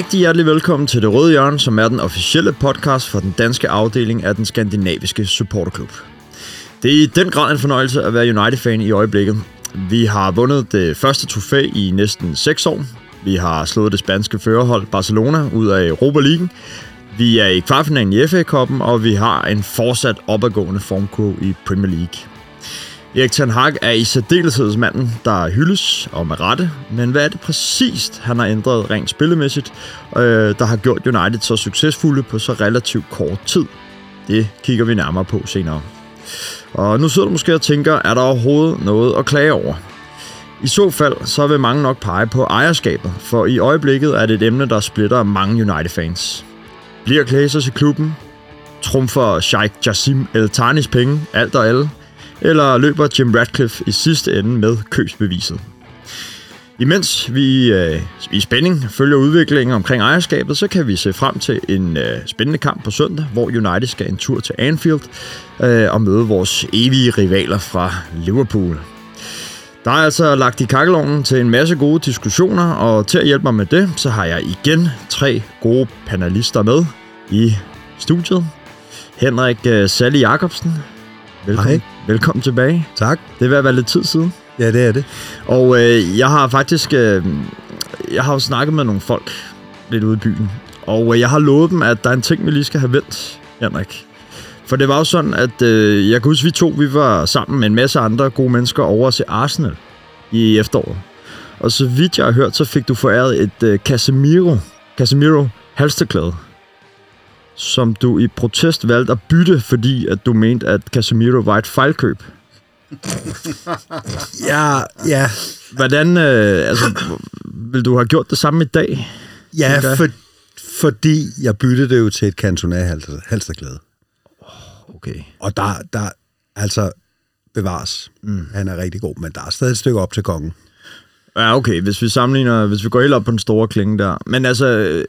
Rigtig hjertelig velkommen til Det Røde Hjørne, som er den officielle podcast for den danske afdeling af den skandinaviske supporterklub. Det er i den grad en fornøjelse at være United-fan i øjeblikket. Vi har vundet det første trofæ i næsten 6 år. Vi har slået det spanske førerhold Barcelona ud af Europa League. Vi er i kvartfinalen i FA-koppen, og vi har en fortsat opadgående formkurve i Premier League. Erik Ten Hag er i særdeleshedsmanden, der hyldes, og med rette. Men hvad er det præcist, han har ændret rent spillemæssigt, øh, der har gjort United så succesfulde på så relativt kort tid? Det kigger vi nærmere på senere. Og nu sidder du måske og tænker, er der overhovedet noget at klage over? I så fald, så vil mange nok pege på ejerskabet, for i øjeblikket er det et emne, der splitter mange United-fans. Bliver Glazers i klubben? Trumfer Sheikh Jassim El Tanis penge, alt og alle? Eller løber Jim Radcliffe i sidste ende med købsbeviset. Imens vi øh, i spænding følger udviklingen omkring ejerskabet, så kan vi se frem til en øh, spændende kamp på søndag, hvor United skal en tur til Anfield øh, og møde vores evige rivaler fra Liverpool. Der er altså lagt i kakkelovnen til en masse gode diskussioner, og til at hjælpe mig med det, så har jeg igen tre gode panelister med i studiet. Henrik øh, Sally Jacobsen, velkommen. Hej. Velkommen tilbage. Tak. Det er ved at være lidt tid siden. Ja, det er det. Og øh, jeg har faktisk øh, jeg har jo snakket med nogle folk lidt ude i byen. Og øh, jeg har lovet dem, at der er en ting, vi lige skal have vendt, Henrik. For det var jo sådan, at øh, jeg kan huske, vi to vi var sammen med en masse andre gode mennesker over at se Arsenal i efteråret. Og så vidt jeg har hørt, så fik du foræret et øh, Casemiro, Casemiro halsterklæde som du i protest valgte at bytte, fordi at du mente, at Casemiro var et fejlkøb. Ja, ja. Hvordan, øh, altså, vil du have gjort det samme i dag? Ja, for, fordi jeg byttede det jo til et Cantona halsterklæde. Okay. Og der, der altså bevares. Mm. Han er rigtig god, men der er stadig et stykke op til kongen. Ja, okay. Hvis vi sammenligner, hvis vi går helt op på den store klinge der. Men altså,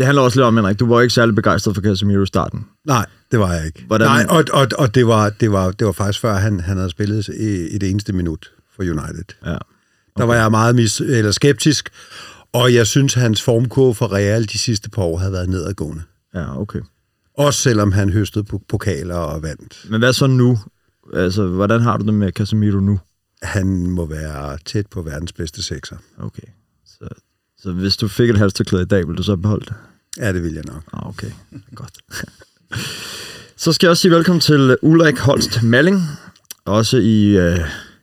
det handler også lidt om, Henrik, du var ikke særlig begejstret for Casemiro i starten. Nej, det var jeg ikke. Hvordan- Nej, og, og, og det, var, det, var, det var faktisk før, han, han havde spillet i, det eneste minut for United. Ja. Der var jeg meget mis, eller skeptisk, og jeg synes, hans formkurve for Real de sidste par år havde været nedadgående. Ja, okay. Også selvom han høstede pokaler og vandt. Men hvad så nu? Altså, hvordan har du det med Casemiro nu? Han må være tæt på verdens bedste sekser. Okay. Så, så hvis du fik et halsterklæde i dag, vil du så beholde det? Ja, det vil jeg nok. Ah, okay. Godt. Så skal jeg også sige velkommen til Ulrik Holst Malling, også i, øh,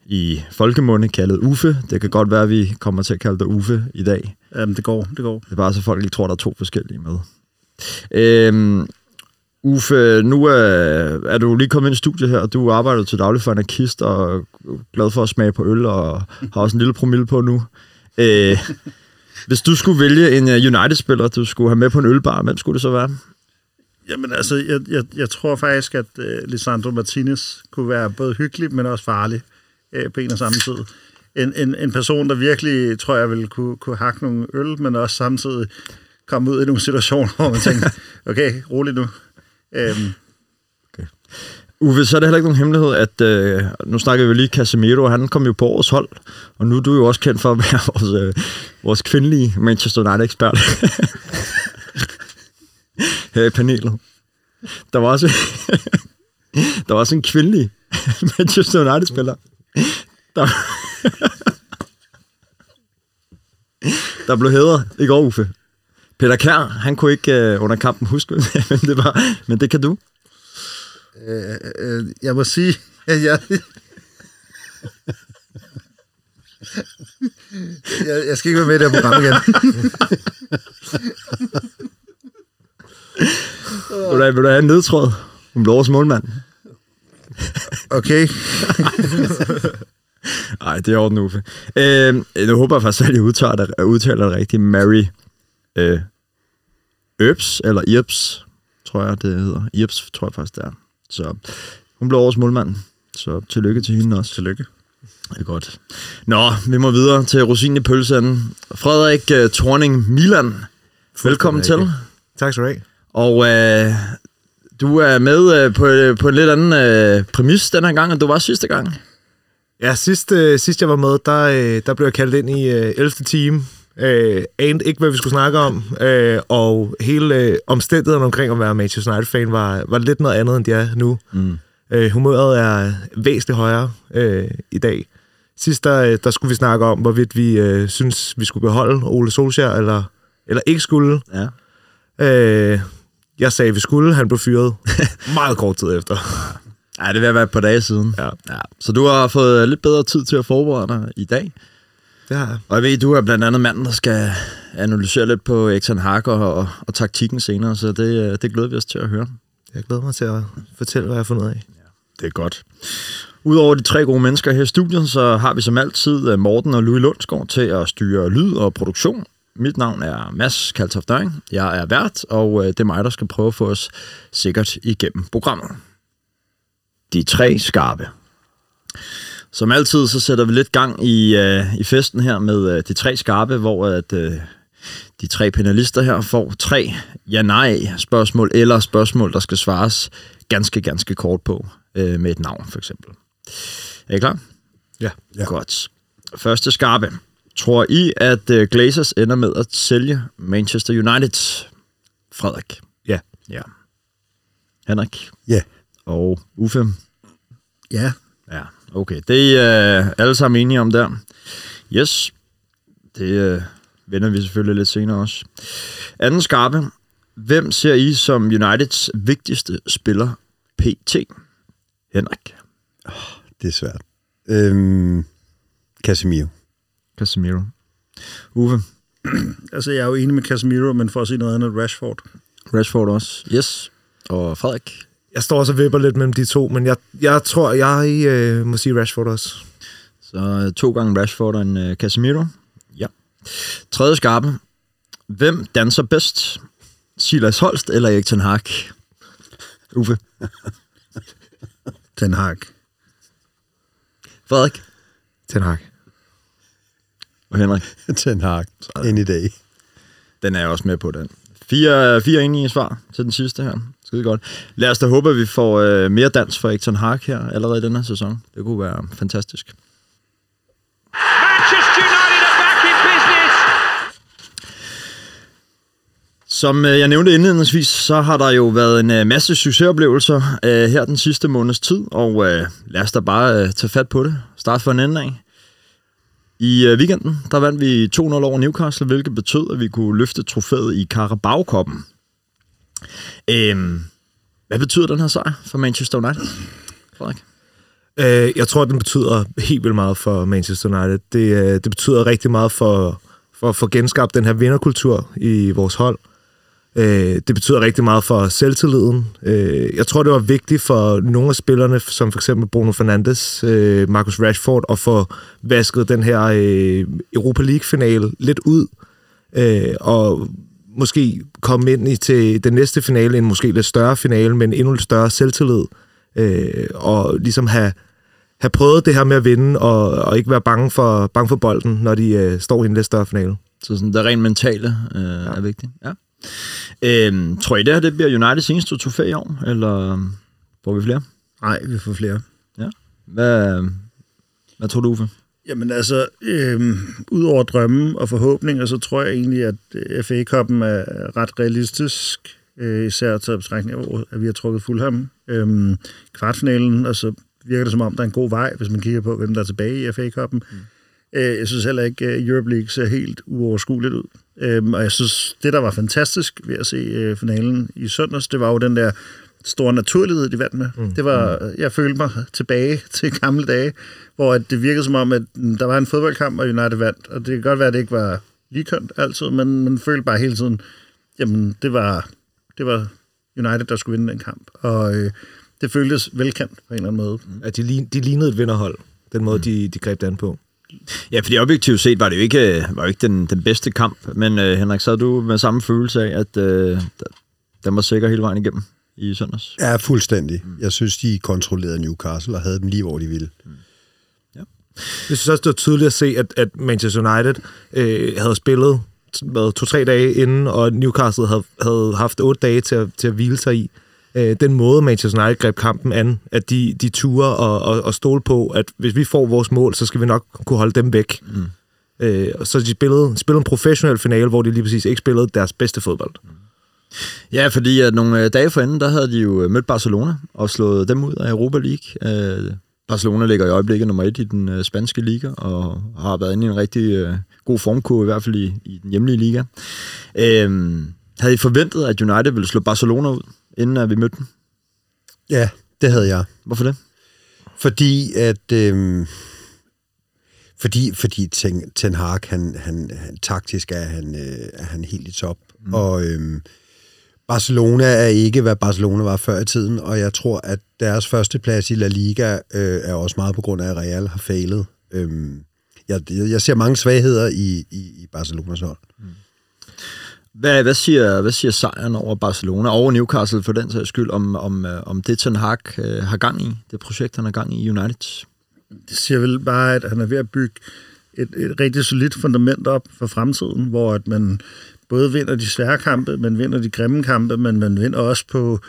i folkemunde kaldet Uffe. Det kan godt være, at vi kommer til at kalde dig Uffe i dag. Jamen, det går, det går. Det er bare så folk ikke tror, der er to forskellige med. Øhm, Uffe, nu er, er du lige kommet ind i studiet her, og du arbejder til daglig for anarkist, og er glad for at smage på øl, og har også en lille promille på nu. Øh, hvis du skulle vælge en øh, United-spiller, du skulle have med på en ølbar, hvem skulle det så være? Jamen, altså, jeg, jeg, jeg tror faktisk, at uh, Lisandro Martinez kunne være både hyggelig, men også farlig uh, på en og samme tid. En, en, en person, der virkelig, tror jeg, ville kunne, kunne hakke nogle øl, men også samtidig komme ud i nogle situationer, hvor man tænker, okay, rolig nu. Um, Uwe, så er det heller ikke nogen hemmelighed, at øh, nu snakker vi lige Casemiro, han kom jo på årets hold, og nu er du jo også kendt for at være vores, øh, vores kvindelige Manchester United-ekspert her i panelet. Der var også, der var også en kvindelig Manchester United-spiller. Der, der blev hædret i går, Uffe. Peter Kær, han kunne ikke øh, under kampen huske, hvem det var, men det kan du. Øh, øh, jeg må sige, at jeg... jeg, jeg skal ikke være med i det her program igen. Vil du, have- vil du have en nedtråd? Hun blev årets målmand. Okay. Nej, det er orden, Uffe. Øh, nu håber jeg faktisk, at jeg udtaler det, udtaler det rigtigt. Mary øh, Erbs, eller Irps, tror jeg, det hedder. Irps, tror jeg faktisk, det er. Så hun blev årets målmand. Så tillykke til hende også. Tillykke. Det er godt. Nå, vi må videre til rosinen i pølseenden. Frederik uh, Thorning Milan, velkommen til. Tak skal du have. Og øh, du er med øh, på, øh, på en lidt anden øh, præmis den her gang, end du var sidste gang. Ja, sidst, øh, sidst jeg var med, der, øh, der blev jeg kaldt ind i øh, 11. time. Øh, anede ikke, hvad vi skulle snakke om, øh, og hele øh, omstændigheden omkring at være Manchester United-fan var, var lidt noget andet, end det er nu. Mm. Øh, humøret er væsentligt højere øh, i dag. Sidst der, øh, der skulle vi snakke om, hvorvidt vi øh, synes, vi skulle beholde Ole Solskjaer, eller, eller ikke skulle. Ja. Øh, jeg sagde, vi skulle. Han blev fyret meget kort tid efter. ja, det vil være et par dage siden. Ja. ja. Så du har fået lidt bedre tid til at forberede dig i dag. Det har jeg. Og jeg ved, du er blandt andet manden, der skal analysere lidt på Ekton Hacker og, og taktikken senere, så det, øh, det glæder vi os til at høre. Jeg glæder mig til at fortælle, hvad jeg har fundet ud af. Det er godt. Udover de tre gode mennesker her i studiet, så har vi som altid øh, Morten og Louis Lundsgaard til at styre lyd og produktion. Mit navn er Mads Kaltof Døring. Jeg er vært, og øh, det er mig, der skal prøve at få os sikkert igennem programmet. De tre skarpe. Som altid, så sætter vi lidt gang i, øh, i festen her med øh, de tre skarpe, hvor at, øh, de tre panelister her får tre ja-nej-spørgsmål, eller spørgsmål, der skal svares ganske, ganske kort på, øh, med et navn for eksempel. Er I klar? Ja. ja. Godt. Første skarpe. Tror I, at øh, Glazers ender med at sælge Manchester United? Frederik. Ja. Ja. Henrik. Ja. Og Uffe. Ja. Okay. Det er øh, alle sammen enige om der. Yes. Det øh, vender vi selvfølgelig lidt senere også. Anden skarpe. Hvem ser I som Uniteds vigtigste spiller PT? Henrik. Det er svært. Øhm, Casemiro. Casemiro. Uffe. Altså, jeg er jo enig med Casemiro, men for at sige noget andet, Rashford. Rashford også. Yes. Og Frederik. Jeg står også og vipper lidt mellem de to, men jeg, jeg tror, jeg øh, må sige Rashford også. Så øh, to gange Rashford og en uh, Casemiro. Ja. Tredje skarpe. Hvem danser bedst? Silas Holst eller Erik Ten Hag? Uffe. Ten Hag. Frederik. Ten Hag. Og Henrik. Ten Hag. Any day. Den er jeg også med på, den. Fire, fire enige svar til den sidste her. Skide godt. Lad os da håbe, at vi får øh, mere dans for Erik Ten Hag her allerede i den her sæson. Det kunne være fantastisk. Manchester United are back in business. Som øh, jeg nævnte indledningsvis, så har der jo været en øh, masse succesoplevelser øh, her den sidste måneds tid, og øh, lad os da bare øh, tage fat på det. Start for en ende af. I øh, weekenden, der vandt vi 2-0 over Newcastle, hvilket betød, at vi kunne løfte trofæet i Carabao-koppen. Øhm, hvad betyder den her sejr for Manchester United? Frederik? Øh, jeg tror, den betyder helt vildt meget for Manchester United. Det, øh, det betyder rigtig meget for, for at få genskabt den her vinderkultur i vores hold. Øh, det betyder rigtig meget for selvtilliden. Øh, jeg tror, det var vigtigt for nogle af spillerne, som for eksempel Bruno Fernandes, øh, Marcus Rashford, at få vasket den her øh, Europa League-finale lidt ud. Øh, og måske komme ind i til den næste finale, en måske lidt større finale, men endnu lidt større selvtillid. Øh, og ligesom have, have prøvet det her med at vinde, og, og ikke være bange for, bange for bolden, når de øh, står i en lidt større finale. Så sådan, det rent mentale øh, ja. er vigtigt. Ja. Øhm, tror I det her, det bliver Uniteds eneste trofæ i år, eller får vi flere? Nej, vi får flere. Ja. Hvad, hvad tror du, Uffe? Jamen altså, øhm, ud over drømmen og forhåbninger, så tror jeg egentlig, at øh, FA-koppen er ret realistisk, øh, især til betragtning af, at vi har trukket Fulham. Øhm, kvartfinalen, og så virker det som om, der er en god vej, hvis man kigger på, hvem der er tilbage i FA-koppen. Mm. Øh, jeg synes heller ikke, at Europe League ser helt uoverskueligt ud. Øhm, og jeg synes, det, der var fantastisk ved at se øh, finalen i søndags, det var jo den der store naturlighed, de vandt med. Mm. Det var, jeg følte mig tilbage til gamle dage, hvor at det virkede som om, at der var en fodboldkamp, og United vandt. Og det kan godt være, at det ikke var ligekønt altid, men man følte bare hele tiden, jamen det var, det var United, der skulle vinde den kamp. Og øh, det føltes velkendt på en eller anden måde. At de, de lignede et vinderhold, den måde, mm. de, de greb det an på. Ja, fordi objektivt set var det jo ikke, var jo ikke den, den bedste kamp, men øh, Henrik, så du med samme følelse af, at øh, den var sikker hele vejen igennem i søndags? Ja, fuldstændig. Jeg synes, de kontrollerede Newcastle og havde dem lige, hvor de ville. Jeg synes også, det var tydeligt at se, at, at Manchester United øh, havde spillet hvad, to-tre dage inden, og Newcastle havde, havde haft otte dage til at, til at hvile sig i. Øh, den måde, Manchester United greb kampen an, at de, de turer og, og, og stole på, at hvis vi får vores mål, så skal vi nok kunne holde dem væk. Mm. Øh, så de spillede, spillede en professionel finale, hvor de lige præcis ikke spillede deres bedste fodbold. Ja, fordi at nogle øh, dage forinden, der havde de jo øh, mødt Barcelona og slået dem ud af Europa League. Øh, Barcelona ligger i øjeblikket nummer et i den øh, spanske liga, og har været inde i en rigtig øh, god formkurve, i hvert fald i, i den hjemlige liga. Øh, havde I forventet, at United ville slå Barcelona ud, inden at vi mødte dem? Ja, det havde jeg. Hvorfor det? Fordi at... Øhm, fordi, fordi Ten, Ten Hag, han, han, han, taktisk er han, øh, er han helt i top. Mm. Og øhm, Barcelona er ikke, hvad Barcelona var før i tiden, og jeg tror, at deres første plads i La Liga øh, er også meget på grund af, at Real har fejlet. Øhm, jeg, jeg ser mange svagheder i, i, i Barcelonas hold. Hvad, hvad, siger, hvad siger sejren over Barcelona, over Newcastle for den sags skyld, om, om, øh, om det Ten Hag øh, har gang i, det projekt, han har gang i United? Det siger vel bare, at han er ved at bygge et, et rigtig solidt fundament op for fremtiden, hvor at man både vinder de svære kampe, man vinder de grimme kampe, men man vinder også på,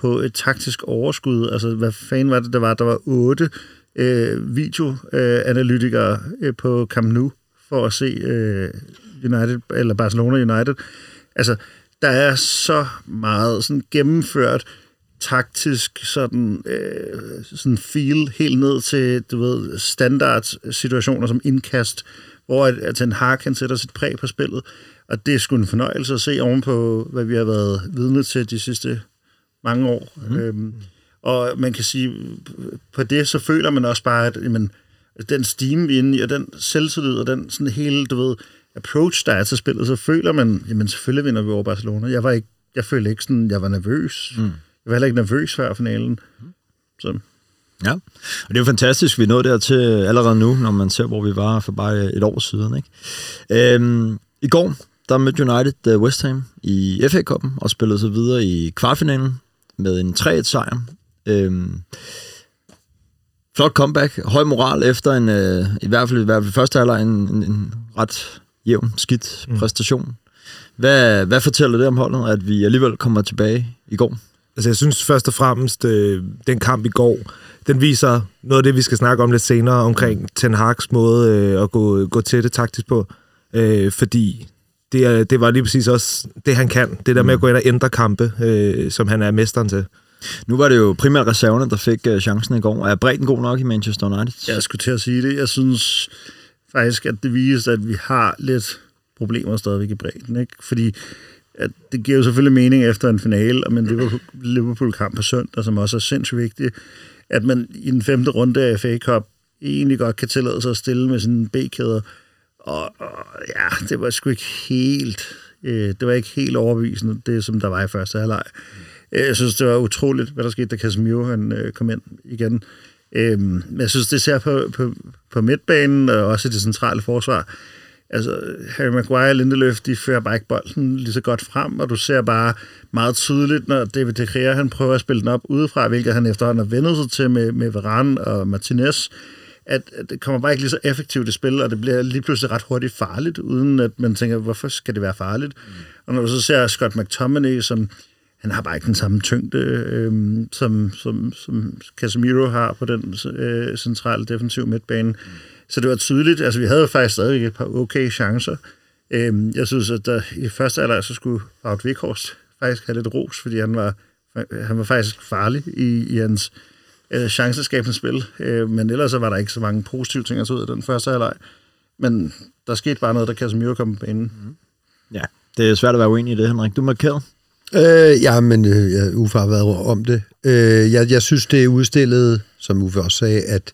på et taktisk overskud. Altså, hvad fanden var det, der var? Der var otte øh, videoanalytikere øh, på Camp Nou for at se øh, United, eller Barcelona United. Altså, der er så meget sådan gennemført taktisk sådan, øh, sådan feel helt ned til, du ved, standard situationer som indkast, hvor at, at Ten Hag kan sætte sit præg på spillet. Og det er sgu en fornøjelse at se ovenpå, hvad vi har været vidne til de sidste mange år. Mm. Øhm, og man kan sige, på det så føler man også bare, at jamen, den steam, vi er inde i, og den selvtillid, og den sådan hele, du ved, approach, der er til spillet, så føler man, jamen selvfølgelig vinder vi over Barcelona. Jeg var ikke, jeg følte ikke sådan, jeg var nervøs. Mm. Jeg var heller ikke nervøs før finalen. Så. Ja, og det er jo fantastisk, vi nået dertil allerede nu, når man ser, hvor vi var for bare et år siden. Ikke? Øhm, I går, der mødte United uh, West Ham i FA Cup'en og spillede sig videre i kvartfinalen med en 3-1-sejr. Øhm, flot comeback, høj moral efter en, øh, i hvert fald i hvert fald første halvleg en, en, en ret jævn, skidt mm. præstation. Hvad, hvad fortæller det om holdet, at vi alligevel kommer tilbage i går? Altså, jeg synes først og fremmest, øh, den kamp i går, den viser noget af det, vi skal snakke om lidt senere, omkring Ten Hag's måde øh, at gå, gå til det taktisk på. Øh, fordi det, det var lige præcis også det, han kan. Det der med at gå ind og ændre kampe, øh, som han er mesteren til. Nu var det jo primært reserverne, der fik uh, chancen i går. Er bredden god nok i Manchester United? Jeg skulle til at sige det. Jeg synes faktisk, at det viser, at vi har lidt problemer stadigvæk i bredden. Ikke? Fordi at det giver jo selvfølgelig mening efter en finale, og en Liverpool-kamp på søndag, som også er sindssygt vigtig, at man i den femte runde af FA Cup egentlig godt kan tillade sig at stille med sine B-kæder. Og, og ja, det var sgu ikke helt, øh, det var ikke helt overbevisende, det som der var i første halvleg. Øh, jeg synes, det var utroligt, hvad der skete, da Casemiro han, øh, kom ind igen. Øh, men jeg synes, det ser på, på, på midtbanen og også i det centrale forsvar. Altså, Harry Maguire og Lindeløf, de fører bare ikke bolden lige så godt frem, og du ser bare meget tydeligt, når David De Gea, han prøver at spille den op udefra, hvilket han efterhånden har vendet sig til med, med Varane og Martinez, at, at det kommer bare ikke lige så effektivt i spil, og det bliver lige pludselig ret hurtigt farligt, uden at man tænker, hvorfor skal det være farligt? Mm. Og når du så ser Scott McTominay, som han har bare ikke den samme tyngde, øh, som, som, som Casemiro har på den øh, centrale defensiv midtbane. Mm. Så det var tydeligt, altså vi havde faktisk stadig et par okay chancer. Øh, jeg synes, at der, i første alder, så skulle Wout Weghorst faktisk have lidt ros, fordi han var, han var faktisk farlig i, i hans øh, chanceskabende spil. Øh, men ellers så var der ikke så mange positive ting at tage ud af den første halvleg. men der skete bare noget, der Casemiro kom på banen. Ja, det er svært at være uenig i det, Henrik. Du er markeret. Øh, ja, men øh, ja, Uffe har været om det. Øh, jeg, jeg synes, det er udstillet, som Uffe også sagde, at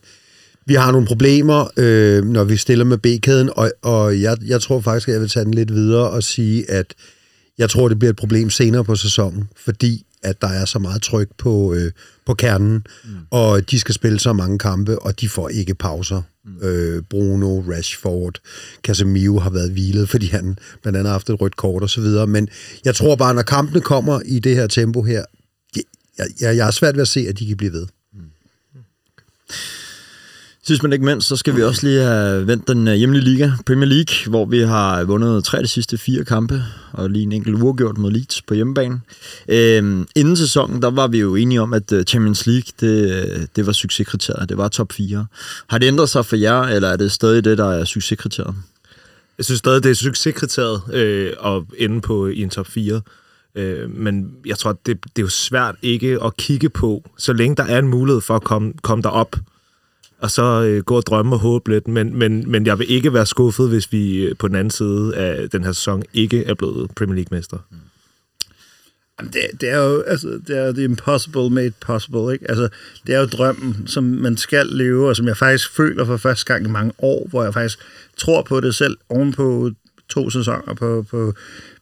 vi har nogle problemer, øh, når vi stiller med B-kæden, og, og jeg, jeg tror faktisk, at jeg vil tage den lidt videre og sige, at jeg tror, det bliver et problem senere på sæsonen, fordi at der er så meget tryk på, øh, på kernen, mm. og de skal spille så mange kampe, og de får ikke pauser. Mm. Øh, Bruno, Rashford, Casemiro har været hvilet, fordi han blandt andet har haft et rødt kort og så videre. Men jeg tror bare, når kampene kommer i det her tempo her, jeg, jeg, jeg er svært ved at se, at de kan blive ved. Sidst men ikke mindst, så skal vi også lige have vendt den øh, hjemlige liga, Premier League, hvor vi har vundet tre af de sidste fire kampe, og lige en enkelt uafgjort mod Leeds på hjemmebane. Øhm, inden sæsonen, der var vi jo enige om, at øh, Champions League, det, øh, det var succeskriteriet. Det var top 4. Har det ændret sig for jer, eller er det stadig det, der er succeskriteriet? Jeg synes stadig, det er succeskriteriet øh, at ende på i en top 4. Øh, men jeg tror, det, det er jo svært ikke at kigge på, så længe der er en mulighed for at komme, komme derop, og så øh, gå og drømme og håbe lidt. Men, men, men jeg vil ikke være skuffet, hvis vi øh, på den anden side af den her sæson ikke er blevet Premier League-mester. Mm. Jamen, det, det er jo altså, det er the impossible made possible, ikke? Altså, det er jo drømmen, som man skal leve, og som jeg faktisk føler for første gang i mange år, hvor jeg faktisk tror på det selv ovenpå to sæsoner på, på,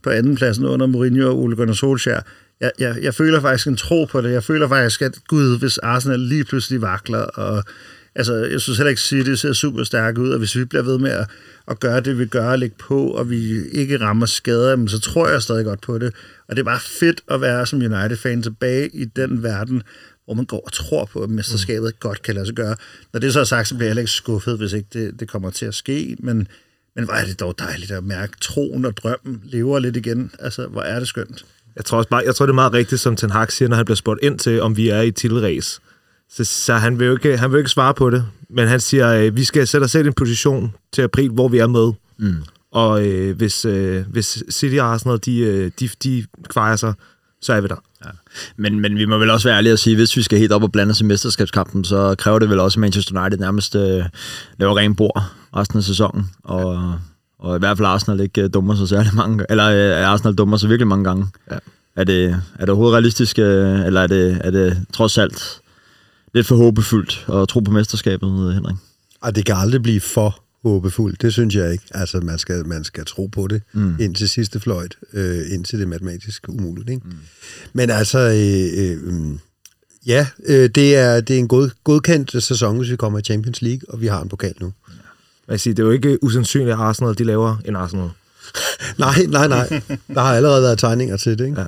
på andenpladsen under Mourinho og Ole Gunnar Solskjaer. Jeg, jeg, jeg føler faktisk en tro på det. Jeg føler faktisk, at gud, hvis Arsenal lige pludselig vakler, og altså, jeg synes heller ikke, City ser super stærk ud, og hvis vi bliver ved med at, at gøre det, vi gør, og lægge på, og vi ikke rammer skader, men så tror jeg stadig godt på det. Og det er bare fedt at være som United-fan tilbage i den verden, hvor man går og tror på, at mesterskabet mm. godt kan lade sig gøre. Når det så er sagt, så bliver jeg heller ikke skuffet, hvis ikke det, det kommer til at ske, men, men hvor er det dog dejligt at mærke, troen og drømmen lever lidt igen. Altså, hvor er det skønt. Jeg tror, også bare, jeg tror, det er meget rigtigt, som Ten Hag siger, når han bliver spurgt ind til, om vi er i titelræs. Så, så han, vil jo ikke, han vil jo ikke svare på det, men han siger, at vi skal sætte os selv i en position til april, hvor vi er med. Mm. Og øh, hvis, øh, hvis City og Arsenal, de, øh, de, de kvarer sig, så er vi der. Ja. Men, men vi må vel også være ærlige og sige, at hvis vi skal helt op og blande os i mesterskabskampen, så kræver det vel også, at Manchester United nærmest øh, laver ren bord resten af sæsonen. Og, ja. og i hvert fald Arsenal ikke øh, dummer sig særlig mange Eller øh, Arsenal dummer sig virkelig mange gange. Ja. Er, det, er det overhovedet realistisk, øh, eller er det, er det trods alt lidt for håbefuldt at tro på mesterskabet, Henrik? Ej, det kan aldrig blive for håbefuldt. Det synes jeg ikke. Altså, man skal, man skal tro på det mm. indtil sidste fløjt, øh, indtil det er matematisk umuligt. Ikke? Mm. Men altså, øh, øh, ja, øh, det, er, det er en god, godkendt sæson, hvis vi kommer i Champions League, og vi har en pokal nu. Jeg siger, det er jo ikke usandsynligt, at Arsenal de laver en Arsenal. nej, nej, nej. Der har allerede været tegninger til det, ikke? Ja.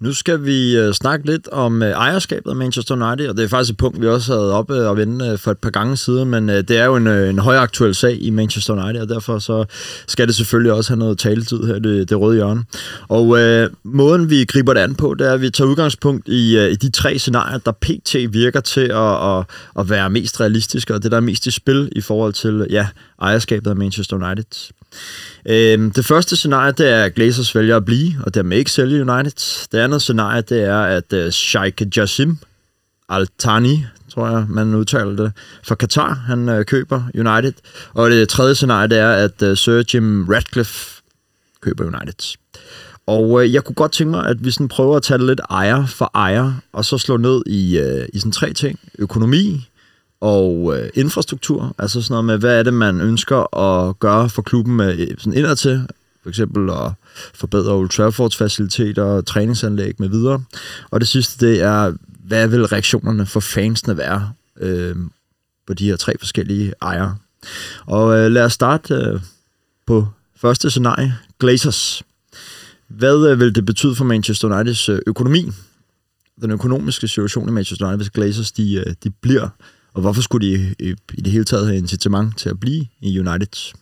Nu skal vi øh, snakke lidt om øh, ejerskabet af Manchester United, og det er faktisk et punkt, vi også havde oppe og øh, vende øh, for et par gange siden, men øh, det er jo en, øh, en højaktuel sag i Manchester United, og derfor så skal det selvfølgelig også have noget taletid her, det, det røde hjørne. Og øh, måden, vi griber det an på, det er, at vi tager udgangspunkt i, øh, i de tre scenarier, der pt. virker til at, at, at være mest realistiske, og det, der er mest i spil i forhold til ja, ejerskabet af Manchester United. Øhm, det første scenarie, det er, at Glazers vælger at blive, og dermed ikke sælge United. Det andet scenarie, det er, at uh, Sheikh Jassim Al-Thani, tror jeg, man udtaler det, for Qatar, han uh, køber United. Og det tredje scenarie, det er, at uh, Sir Jim Ratcliffe køber United. Og øh, jeg kunne godt tænke mig, at vi sådan prøver at tage lidt ejer for ejer, og så slå ned i, øh, i sådan tre ting. Økonomi, og øh, infrastruktur, altså sådan noget med, hvad er det, man ønsker at gøre for klubben med øh, sådan indadtil, for eksempel at forbedre Old Traffords faciliteter, træningsanlæg med videre. Og det sidste, det er, hvad vil reaktionerne for fansene være øh, på de her tre forskellige ejere. Og øh, lad os starte øh, på første scenarie, Glazers. Hvad øh, vil det betyde for Manchester Uniteds øh, økonomi? Den økonomiske situation i Manchester United, hvis Glazers de, øh, de bliver og hvorfor skulle de i, i det hele taget have incitament til at blive i United?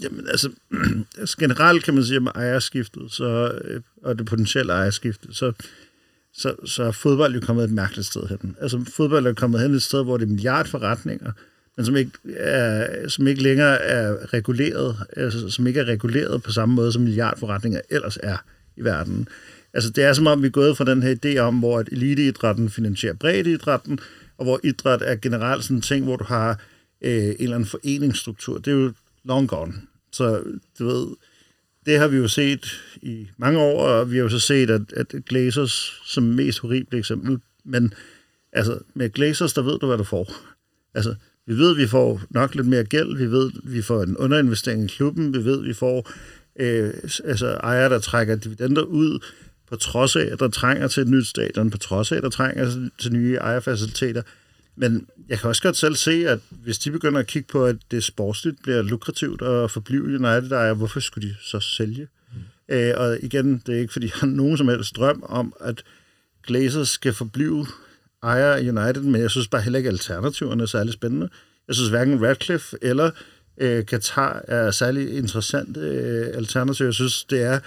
Jamen altså, altså generelt kan man sige, at med ejerskiftet, så, øh, og det potentielle ejerskifte, så, så, så er fodbold jo kommet et mærkeligt sted hen. Altså fodbold er kommet hen et sted, hvor det er milliardforretninger, men som ikke, er, som ikke længere er reguleret, altså, som ikke er reguleret på samme måde, som milliardforretninger ellers er i verden. Altså, det er som om, vi er gået fra den her idé om, hvor at eliteidrætten finansierer breddeidrætten, og hvor idræt er generelt sådan en ting, hvor du har øh, en eller anden foreningsstruktur. Det er jo long gone. Så du ved, det har vi jo set i mange år, og vi har jo så set, at, at Glazers som mest horrible eksempel, men altså med Glazers, der ved du, hvad du får. Altså, vi ved, at vi får nok lidt mere gæld, vi ved, at vi får en underinvestering i klubben, vi ved, at vi får øh, altså ejere, der trækker dividender ud, på trods af, at der trænger til et nyt stadion, på trods af, at der trænger til nye ejerfaciliteter. Men jeg kan også godt selv se, at hvis de begynder at kigge på, at det sportsligt bliver lukrativt at forblive United ejer, hvorfor skulle de så sælge? Mm. Øh, og igen, det er ikke, fordi jeg har nogen som helst drøm om, at Glazers skal forblive ejer af United, men jeg synes bare heller ikke, at alternativerne er særlig spændende. Jeg synes hverken Radcliffe eller øh, Qatar er særlig interessante øh, alternativer. Jeg synes, det er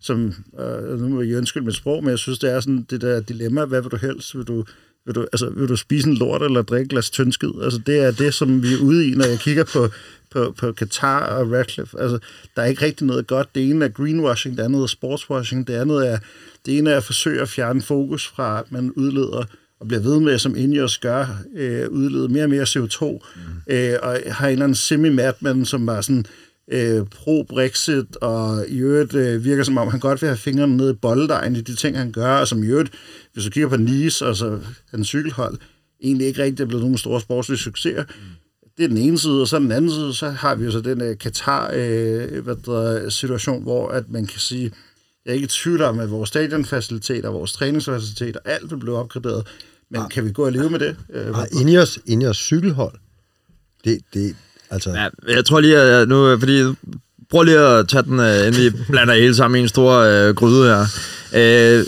som, øh, nu må jeg undskylde mit sprog, men jeg synes, det er sådan det der dilemma, hvad vil du helst? Vil du, vil du, altså, vil du spise en lort eller drikke et glas tyndskid? Altså, det er det, som vi er ude i, når jeg kigger på, på, på Qatar og Radcliffe. Altså, der er ikke rigtig noget godt. Det ene er greenwashing, det andet er sportswashing, det andet er, det ene er at forsøge at fjerne fokus fra, at man udleder og bliver ved med, som Ineos gør, øh, udlede mere og mere CO2, mm. øh, og har en eller anden semi-madman, som var sådan øh, pro-Brexit, og i øvrigt øh, virker som om, han godt vil have fingrene nede i bolddejen i de ting, han gør, og som i øvrigt, hvis du kigger på Nice, altså hans cykelhold, egentlig ikke rigtig er blevet nogen store sportslige succeser. Mm. Det er den ene side, og så den anden side, så har vi jo så den uh, Qatar-situation, uh, hvor at man kan sige, jeg er ikke i tvivl om, at vores stadionfaciliteter, vores træningsfaciliteter, alt vil blive opgraderet, men Ah. kan vi gå og leve med det? Uh, Nej, Ineos, Ineos cykelhold, det, det, altså... Ja, jeg tror lige, at nu, fordi prøv lige at tage den, øh, inden vi blander hele sammen i en stor øh, gryde her. Øh,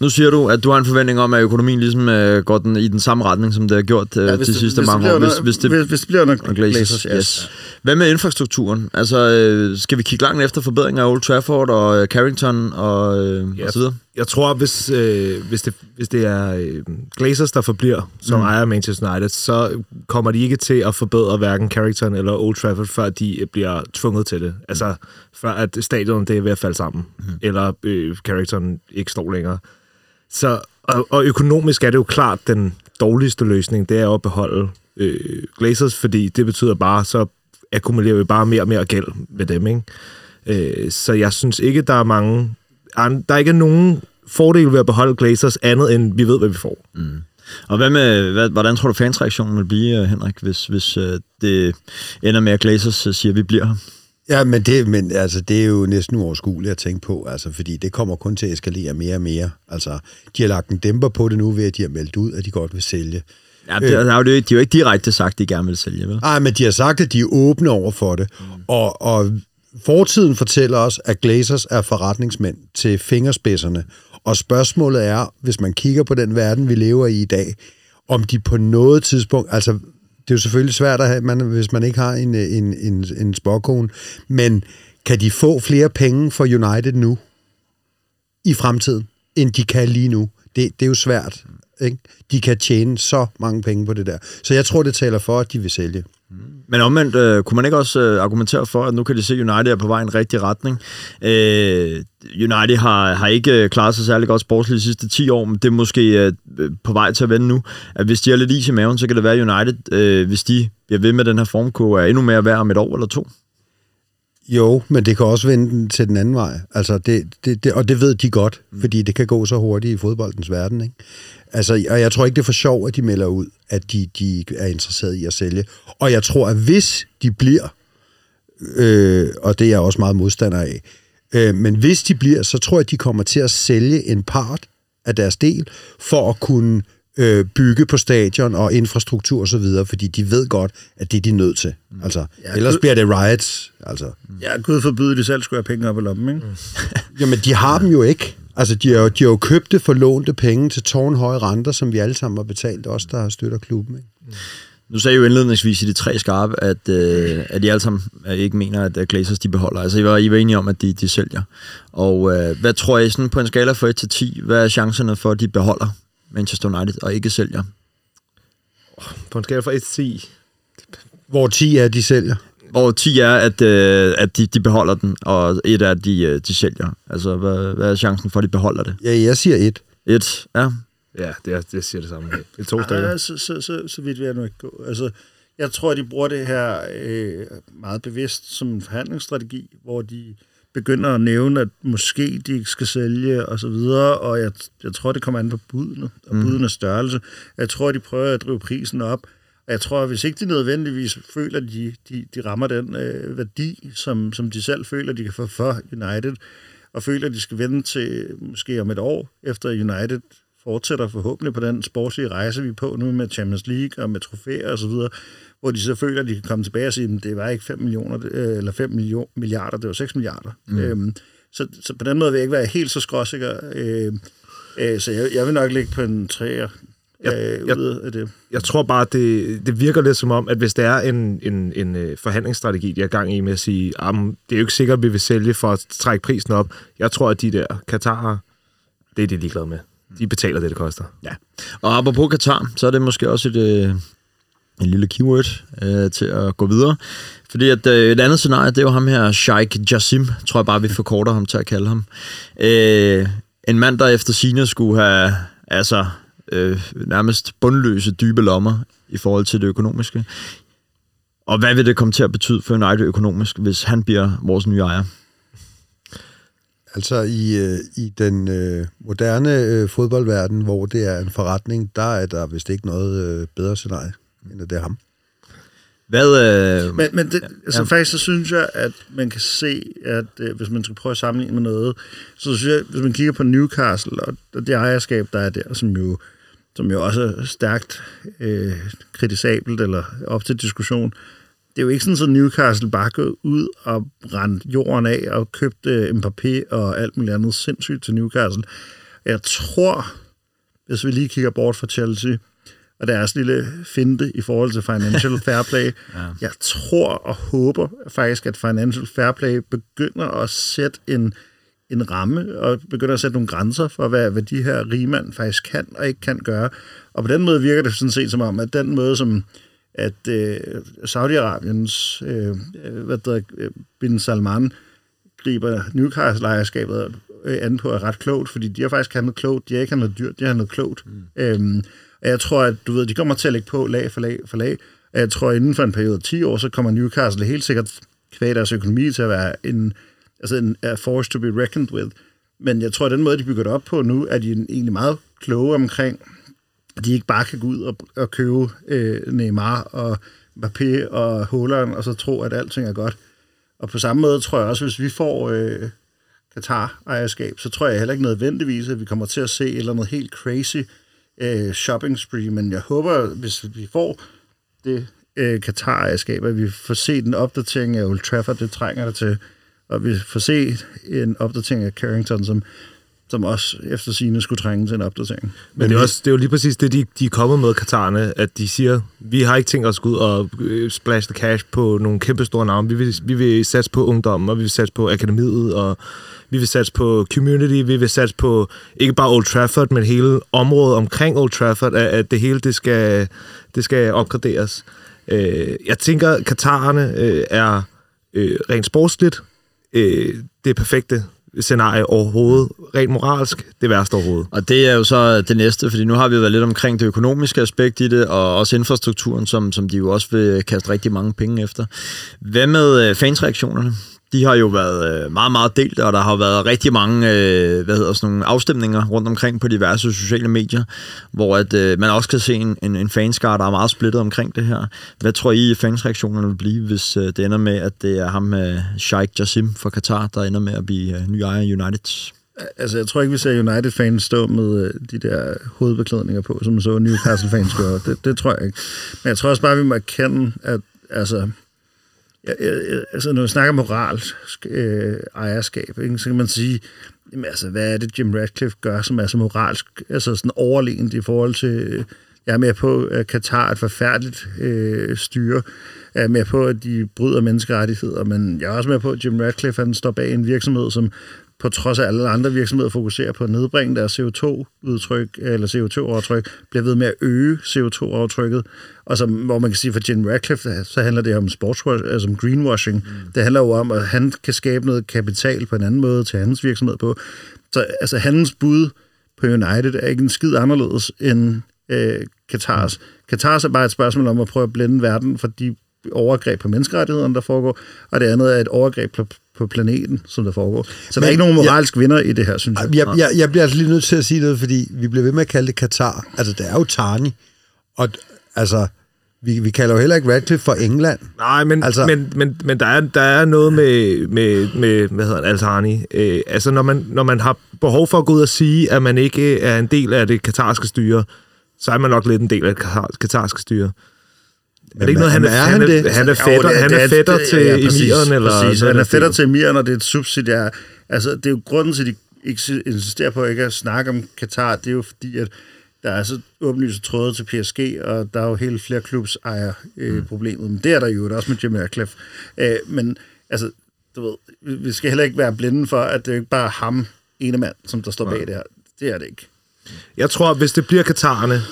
nu siger du, at du har en forventning om, at økonomien ligesom øh, går den, i den samme retning, som det har gjort øh, ja, de det- sidste hvis det mange år. Hvis, hvis det, hvis, hvis det bliver og Glazers, Glazers, yes. Hvad med infrastrukturen? Altså, øh, skal vi kigge langt efter forbedringer af Old Trafford og øh, Carrington og, øh, Ja. og så videre? Jeg tror, hvis, øh, hvis, det, hvis det er øh, Glazers, der forbliver som mm. ejer af Manchester United, så kommer de ikke til at forbedre hverken Carrington eller Old Trafford, før de bliver tvunget til det. Altså, før at stadion det er ved at falde sammen, mm. eller øh, Carrington ikke står længere. Så, og, og økonomisk er det jo klart den dårligste løsning, det er at beholde øh, Glazers, fordi det betyder bare, så akkumulerer vi bare mere og mere gæld med dem, ikke? Øh, så jeg synes ikke, der er mange... Der er ikke nogen fordel ved at beholde Glazers andet, end vi ved, hvad vi får. Mm. Og hvad med, hvad, hvordan tror du fansreaktionen vil blive, øh, Henrik, hvis, hvis øh, det ender med, at Glazers øh, siger, at vi bliver her? Ja, men det, men altså, det er jo næsten uoverskueligt at tænke på, altså, fordi det kommer kun til at eskalere mere og mere. Altså, de har lagt en dæmper på det nu, ved at de har meldt ud, at de godt vil sælge. Ja, det, jo, det, de har jo ikke direkte sagt, at de gerne vil sælge, vel? Nej, men de har sagt, at de er åbne over for det. Mm. Og, og fortiden fortæller os, at Glazers er forretningsmænd til fingerspidserne. Og spørgsmålet er, hvis man kigger på den verden, vi lever i i dag, om de på noget tidspunkt, altså det er jo selvfølgelig svært, at have, man, hvis man ikke har en, en, en, en spåkone, men kan de få flere penge for United nu i fremtiden, end de kan lige nu? Det, det er jo svært. Ikke? De kan tjene så mange penge på det der. Så jeg tror, det taler for, at de vil sælge. Men omvendt, øh, kunne man ikke også øh, argumentere for, at nu kan de se, at United er på vej i en rigtig retning. Øh, United har, har ikke øh, klaret sig særlig godt sportsligt de sidste 10 år, men det er måske øh, på vej til at vende nu. At hvis de har lidt is i maven, så kan det være at United, øh, hvis de bliver ved med den her formkurve, er endnu mere værd om et år eller to. Jo, men det kan også vende til den anden vej. Altså det, det, det, og det ved de godt, mm. fordi det kan gå så hurtigt i fodboldens verden. Ikke? Altså, og jeg tror ikke, det er for sjov, at de melder ud, at de, de er interesserede i at sælge. Og jeg tror, at hvis de bliver, øh, og det er jeg også meget modstander af, øh, men hvis de bliver, så tror jeg, at de kommer til at sælge en part af deres del, for at kunne øh, bygge på stadion og infrastruktur og så videre, fordi de ved godt, at det er de nødt til. Altså, Ja, ellers Gud- bliver det riots. Altså. Ja, Gud forbyde, de selv skulle have penge op i lommen, ikke? Jamen, de har dem jo ikke. Altså, de har jo, de har jo købt det for lånte penge til tårnhøje renter, som vi alle sammen har betalt, os der støtter klubben. Ikke? Nu sagde I jo indledningsvis i de tre skarpe, at, øh, at I alle sammen ikke mener, at øh, Glazers de beholder. Altså, I var, I var enige om, at de, de sælger. Og øh, hvad tror I sådan på en skala fra 1 til 10, hvad er chancerne for, at de beholder Manchester United og ikke sælger? På en skala fra 1 til 10, Hvor 10 er, de sælger. Hvor 10 er, at, øh, at de, de beholder den, og et er, at de, øh, de sælger. Altså, hvad, hvad er chancen for, at de beholder det? Ja, jeg siger et. Et, ja. Ja, det, er, det siger det samme. Det er to stykker. Ja, så, så, så, så vidt vil jeg nu ikke gå. Altså, jeg tror, at de bruger det her øh, meget bevidst som en forhandlingsstrategi, hvor de begynder at nævne, at måske de ikke skal sælge og så videre, og jeg, jeg tror, det kommer an på budene og budenes størrelse. Jeg tror, de prøver at drive prisen op, og jeg tror, at hvis ikke de nødvendigvis føler, at de, de, de rammer den øh, værdi, som, som de selv føler, de kan få for United, og føler, at de skal vende til måske om et år, efter United fortsætter forhåbentlig på den sportslige rejse, vi er på nu med Champions League og med trofæer osv., hvor de så føler, at de kan komme tilbage og sige, at det var ikke 5, millioner, øh, eller 5 million, milliarder, det var 6 milliarder. Mm. Øhm, så, så på den måde vil jeg ikke være helt så skråsikker. Øh, øh, så jeg, jeg vil nok ligge på en 3'er jeg, jeg, af det. Jeg tror bare, det, det virker lidt som om, at hvis der er en, en, en øh, forhandlingsstrategi, de er gang i med at sige, at det er jo ikke sikkert, at vi vil sælge for at trække prisen op. Jeg tror, at de der Katarer, det er de ligeglade med. De betaler det, det koster. Ja. Og apropos Katar, så er det måske også et, øh, en lille keyword øh, til at gå videre. Fordi at, øh, et andet scenarie, det er jo ham her, Sheikh Jassim, tror jeg bare, vi forkorter ham til at kalde ham. Øh, en mand, der efter sine skulle have altså, øh, nærmest bundløse, dybe lommer i forhold til det økonomiske. Og hvad vil det komme til at betyde for United økonomisk, hvis han bliver vores nye ejer? Altså i, øh, i den øh, moderne øh, fodboldverden, hvor det er en forretning, der er der vist ikke noget øh, bedre scenarie, end at det er ham. Hvad, øh, Men, men det, altså Ja. faktisk så synes jeg, at man kan se, at øh, hvis man skal prøve at sammenligne med noget, så synes jeg, hvis man kigger på Newcastle og og det ejerskab, der er der, som jo, som jo også er stærkt øh, kritisabelt eller op til diskussion, det er jo ikke sådan, at Newcastle bare gået ud og brændt jorden af og købte Mbappé og alt muligt andet sindssygt til Newcastle. Jeg tror, hvis vi lige kigger bort fra Chelsea, og deres lille finte i forhold til Financial Fair Play. ja. Jeg tror og håber faktisk, at Financial Fair Play begynder at sætte en, en ramme, og begynder at sætte nogle grænser for, hvad, hvad de her rigmænd faktisk kan og ikke kan gøre. Og på den måde virker det sådan set som om, at den måde, som at øh, Saudi-Arabiens øh, øh, hvad der, øh, Bin Salman griber Newcastle-ejerskabet an på er ret klogt, fordi de har faktisk handlet klogt. De har ikke handlet dyrt, de har handlet klogt. Mm. Øhm, og jeg tror, at du ved, de kommer til at lægge på lag for lag for lag. Og jeg tror, at inden for en periode af 10 år, så kommer Newcastle helt sikkert kvæg deres økonomi til at være en, altså en a force to be reckoned with. Men jeg tror, at den måde, de bygger det op på nu, er de egentlig meget kloge omkring, at de ikke bare kan gå ud og, og købe øh, Neymar og Mbappé og Haaland, og så tro, at alting er godt. Og på samme måde tror jeg også, hvis vi får øh, Qatar-ejerskab, så tror jeg heller ikke nødvendigvis, at vi kommer til at se et eller andet helt crazy øh, shopping spree, men jeg håber, hvis vi får det øh, Qatar-ejerskab, at vi får set en opdatering af Old Trafford, det trænger der til, og vi får set en opdatering af Carrington, som, som også efter sine skulle trænge til en opdatering. Men det er, også, det er jo lige præcis det, de, de er kommet med, Katarerne, at de siger, vi har ikke tænkt os at gå ud og øh, splash the cash på nogle kæmpe store navne. Vi vil, vi vil satse på ungdom, og vi vil satse på akademiet, og vi vil satse på community, vi vil satse på ikke bare Old Trafford, men hele området omkring Old Trafford, at, at det hele det skal, det skal opgraderes. Øh, jeg tænker, Katarerne øh, er øh, rent sportsligt øh, det perfekte scenarie overhovedet. Rent moralsk, det værste overhovedet. Og det er jo så det næste, fordi nu har vi jo været lidt omkring det økonomiske aspekt i det, og også infrastrukturen, som, som de jo også vil kaste rigtig mange penge efter. Hvad med øh, fansreaktionerne? De har jo været øh, meget, meget delt, og der har været rigtig mange øh, hvad hedder, sådan nogle afstemninger rundt omkring på diverse sociale medier, hvor at, øh, man også kan se en, en, en fanskar, der er meget splittet omkring det her. Hvad tror I, fansreaktionerne vil blive, hvis øh, det ender med, at det er ham, øh, Sheikh Jassim fra Katar, der ender med at blive øh, ny ejer af United? Altså, jeg tror ikke, vi ser United-fans stå med øh, de der hovedbeklædninger på, som så Newcastle-fans gør. Det, det tror jeg ikke. Men jeg tror også bare, vi må erkende, at altså, altså når man snakker moralsk øh, ejerskab, ikke, så kan man sige, jamen, altså, hvad er det, Jim Radcliffe gør, som er så moralsk, altså sådan overlegent i forhold til, øh, jeg er med på, at Katar er et forfærdeligt øh, styre, jeg er med på, at de bryder menneskerettigheder, men jeg er også med på, at Jim Radcliffe han står bag en virksomhed, som på trods af alle andre virksomheder fokuserer på at nedbringe deres CO2-udtryk, eller CO2-overtryk, bliver ved med at øge CO2-overtrykket. Og som, hvor man kan sige for Jim Ratcliffe, så handler det om sportswash, altså om greenwashing. Mm. Det handler jo om, at han kan skabe noget kapital på en anden måde til hans virksomhed på. Så altså, hans bud på United er ikke en skid anderledes end øh, Katars. Katars er bare et spørgsmål om at prøve at blænde verden for de overgreb på menneskerettighederne, der foregår, og det andet er et overgreb på, på planeten, som der foregår. Så Men, der er ikke nogen moralsk ja, vinder i det her, synes jeg. Jeg, jeg. jeg bliver altså lige nødt til at sige noget, fordi vi bliver ved med at kalde det Katar. Altså, det er jo Tani. Og altså, vi, vi kalder jo heller ikke Radcliffe for England. Nej, men, altså, men, men, men der, er, der er noget med, med, med hvad hedder det, Altani. Øh, altså, når man, når man har behov for at gå ud og sige, at man ikke er en del af det katarske styre, så er man nok lidt en del af det katarske styre. Er det ikke noget, han er, er han, det? han er fætter, jo, han er fætter til ja, præcis, emiren? Eller præcis, han er fætter til emiren, og det er et subsidiær. Altså, det er jo grunden til, at de ikke insisterer på ikke at snakke om Katar, det er jo fordi, at der er så åbenlyse tråde til PSG, og der er jo helt flere klubs ejer øh, mm. problemet. Men det er der jo også med Jimmy Ratcliffe. Øh, men altså, du ved, vi skal heller ikke være blinde for, at det er ikke bare ham, ene mand, som der står bag det her. Det er det ikke. Jeg tror, hvis det bliver Katarerne,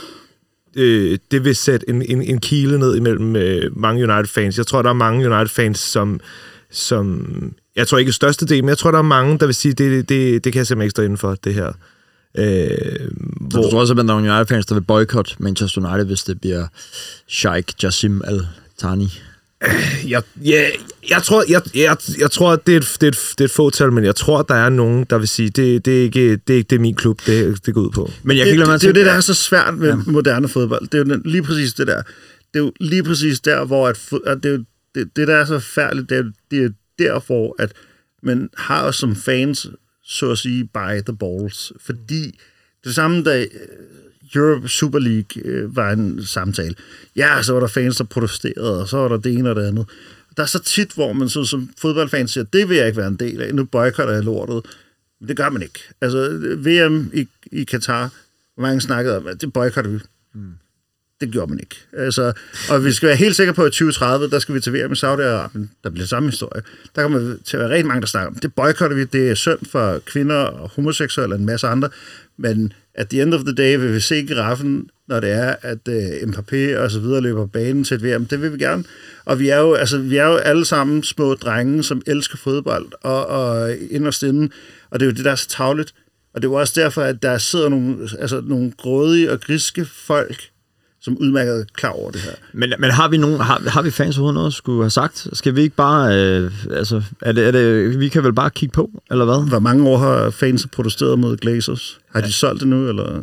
øh, det vil sætte en, en, en kile ned imellem øh, mange United-fans. Jeg tror, der er mange United-fans, som, som... Jeg tror ikke største del, men jeg tror, der er mange, der vil sige, det, det, det kan jeg simpelthen ikke stå inden for, det her. Øh, så hvor... du tror også, at der er nogle United-fans, der vil boykotte Manchester United, hvis det bliver Sheikh Jassim Al-Thani? Jeg, ja, jeg, tror, jeg, jeg, jeg tror, at det er, et, det, er et, det er et fåtal, men jeg tror, at der er nogen, der vil sige, det, det, er, ikke, det er ikke det er min klub, det, det går ud på. Men jeg kan det, det, det er jo det, der er så svært med ja. moderne fodbold. Det er jo lige præcis det der. Det er jo lige præcis der, hvor at, at det, er jo, det, det, der er så færdigt, det er, det er der, hvor at man har som fans, så at sige, by the balls. Fordi det samme, da Europe Super League øh, var en samtale. Ja, så var der fans, der protesterede, og så var der det ene og det andet. Der er så tit, hvor man så, som fodboldfan siger, det vil jeg ikke være en del af, nu boykotter jeg lortet. Men det gør man ikke. Altså, VM i, i Katar, hvor mange snakkede om, at det boykotter vi. Mm. Det gjorde man ikke. Altså, og vi skal være helt sikre på, at 2030, der skal vi til VM i Saudi-Arabien. Der bliver samme historie. Der kommer til at være rigtig mange, der snakker om, det boykotter vi. Det er synd for kvinder og homoseksuelle og en masse andre. Men at the end of the day vil vi se giraffen, når det er, at øh, Mbappé og så videre løber banen til et VM. Det vil vi gerne. Og vi er jo, altså, vi er jo alle sammen små drenge, som elsker fodbold og, og inderst inde. Og det er jo det, der er så tavligt. Og det er jo også derfor, at der sidder nogle, altså, nogle grådige og griske folk, som udmærket er klar over det her. Men, men har vi nogen, har, har vi fans overhovedet noget, skulle have sagt? Skal vi ikke bare, øh, altså, er det, er det, vi kan vel bare kigge på, eller hvad? Hvor mange år har fans protesteret mod Glazers? Har ja. de solgt det nu, eller?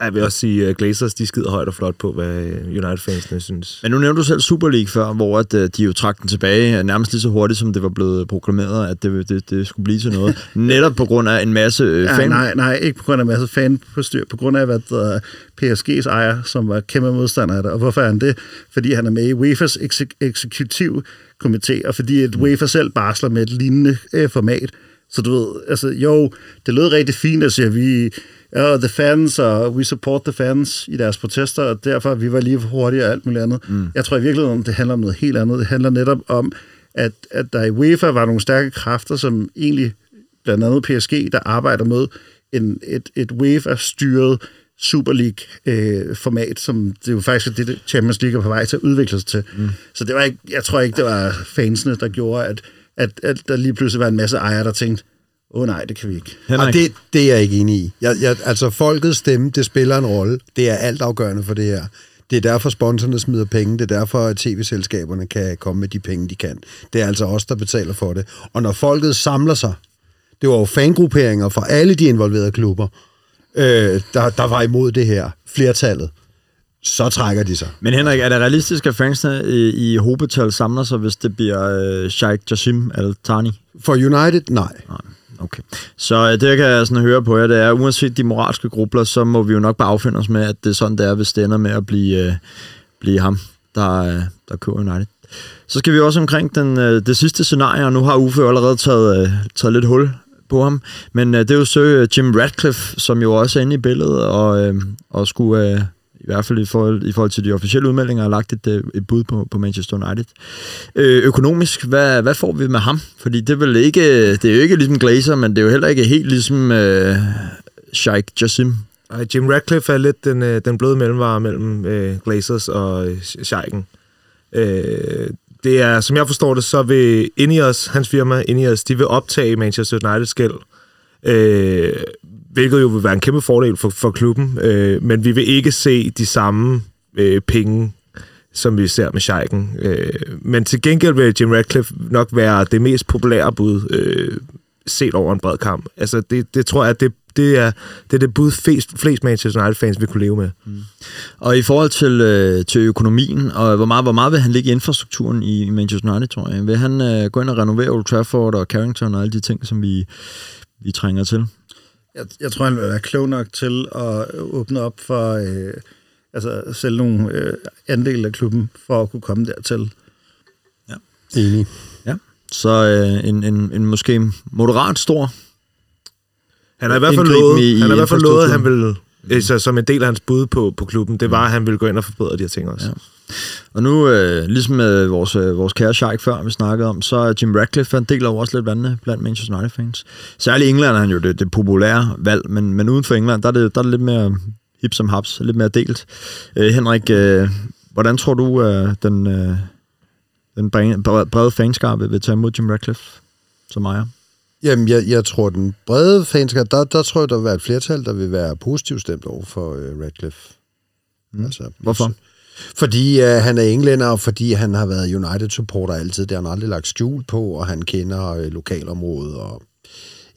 Jeg vil også sige, at Glazers de skider højt og flot på, hvad United-fansene synes. Men nu nævnte du selv Super League før, hvor at, øh, de jo trak den tilbage nærmest lige så hurtigt, som det var blevet proklameret, at det, det, det skulle blive til noget. Netop på grund af en masse øh, ja, fan... Nej, nej, ikke på grund af en masse fan på styr, på grund af, hvad der PSG's ejer, som var kæmpe modstander af det. Og hvorfor er han det? Fordi han er med i UEFA's eksekutiv komité, og fordi at UEFA selv barsler med et lignende øh, format. Så du ved, altså jo, det lød rigtig fint at sige, at vi ja, the fans, og we support the fans i deres protester, og derfor vi var lige for hurtige og alt muligt andet. Mm. Jeg tror i virkeligheden, det handler om noget helt andet. Det handler netop om, at, at der i UEFA var nogle stærke kræfter, som egentlig blandt andet PSG, der arbejder med en, et, et UEFA-styret Super League-format, øh, som det er jo faktisk det, Champions League er på vej til at udvikle sig til. Mm. Så det var ikke, jeg tror ikke, det var fansene, der gjorde, at, at, at der lige pludselig var en masse ejere, der tænkte, åh oh, nej, det kan vi ikke. Henrik. Og det, det er jeg ikke enig i. Jeg, jeg, altså, folkets stemme, det spiller en rolle. Det er altafgørende for det her. Det er derfor, sponsorerne smider penge. Det er derfor, at tv-selskaberne kan komme med de penge, de kan. Det er altså os, der betaler for det. Og når folket samler sig, det var jo fangrupperinger fra alle de involverede klubber, øh, der, der var imod det her, flertallet, så trækker de sig. Men Henrik, er det realistisk, at fansene i, i hobetal samler sig, hvis det bliver øh, Sheikh Jassim Al-Thani? For United, nej. nej. Okay. Så øh, det, jeg kan jeg sådan høre på jer, det er, uanset de moralske grubler, så må vi jo nok bare affinde os med, at det er sådan, det er, hvis det ender med at blive, øh, blive ham, der, øh, der kører United. Så skal vi også omkring den, øh, det sidste scenarie, og nu har Uffe allerede taget, øh, taget lidt hul på ham. Men øh, det er jo så øh, Jim Radcliffe, som jo også er inde i billedet og, øh, og skulle, øh, i hvert fald i forhold, i forhold til de officielle udmeldinger, har lagt et, øh, et bud på, på Manchester United. Øh, økonomisk, hvad, hvad får vi med ham? Fordi det er, vel ikke, det er jo ikke ligesom Glazer, men det er jo heller ikke helt ligesom øh, Sheikh Jassim. Ej, Jim Radcliffe er lidt den, øh, den bløde mellemvare mellem øh, Glazers og øh, Sheikhen. Øh, det er, som jeg forstår det, så vil Ineos, hans firma Ineos, de vil optage Manchester Uniteds gæld. Øh, hvilket jo vil være en kæmpe fordel for, for klubben. Øh, men vi vil ikke se de samme øh, penge, som vi ser med Scheiken. Øh, men til gengæld vil Jim Radcliffe nok være det mest populære bud øh, set over en bred kamp. Altså, det, det tror jeg, det, det er, det er det bud, flest, flest Manchester United-fans vil kunne leve med. Mm. Og i forhold til, øh, til økonomien, og hvor meget, hvor meget vil han ligge i infrastrukturen i Manchester United, tror jeg? Vil han øh, gå ind og renovere Old Trafford og Carrington og alle de ting, som vi, vi trænger til? Jeg, jeg tror, han vil være klog nok til at åbne op for øh, altså sælge nogle øh, andele af klubben for at kunne komme dertil. Enig. Ja. Så øh, en, en, en måske moderat stor Han har i hvert fald lovet, i- han har i hvert fald lovet at han vil, altså, som en del af hans bud på, på klubben, det var, at han ville gå ind og forbedre de her ting også. Ja. Og nu, øh, ligesom med vores, øh, vores kære Sheik før, vi snakkede om, så er Jim Radcliffe, han deler jo også lidt vandene blandt Manchester United-fans. Særligt i England er han jo det, det populære valg, men, men uden for England, der er, det, der er det lidt mere hip som haps, lidt mere delt. Øh, Henrik, øh, hvordan tror du, øh, den, øh, den brede, brede fanskab vil tage imod Jim Radcliffe som ejer? Jamen, jeg, jeg tror, den brede fanskab, der, der tror jeg, der vil være et flertal, der vil være positivt stemt over for uh, Radcliffe. Mm. Altså, Hvorfor? Fordi øh, han er englænder, og fordi han har været United-supporter altid. Det har han aldrig lagt skjul på, og han kender øh, lokalområdet, og,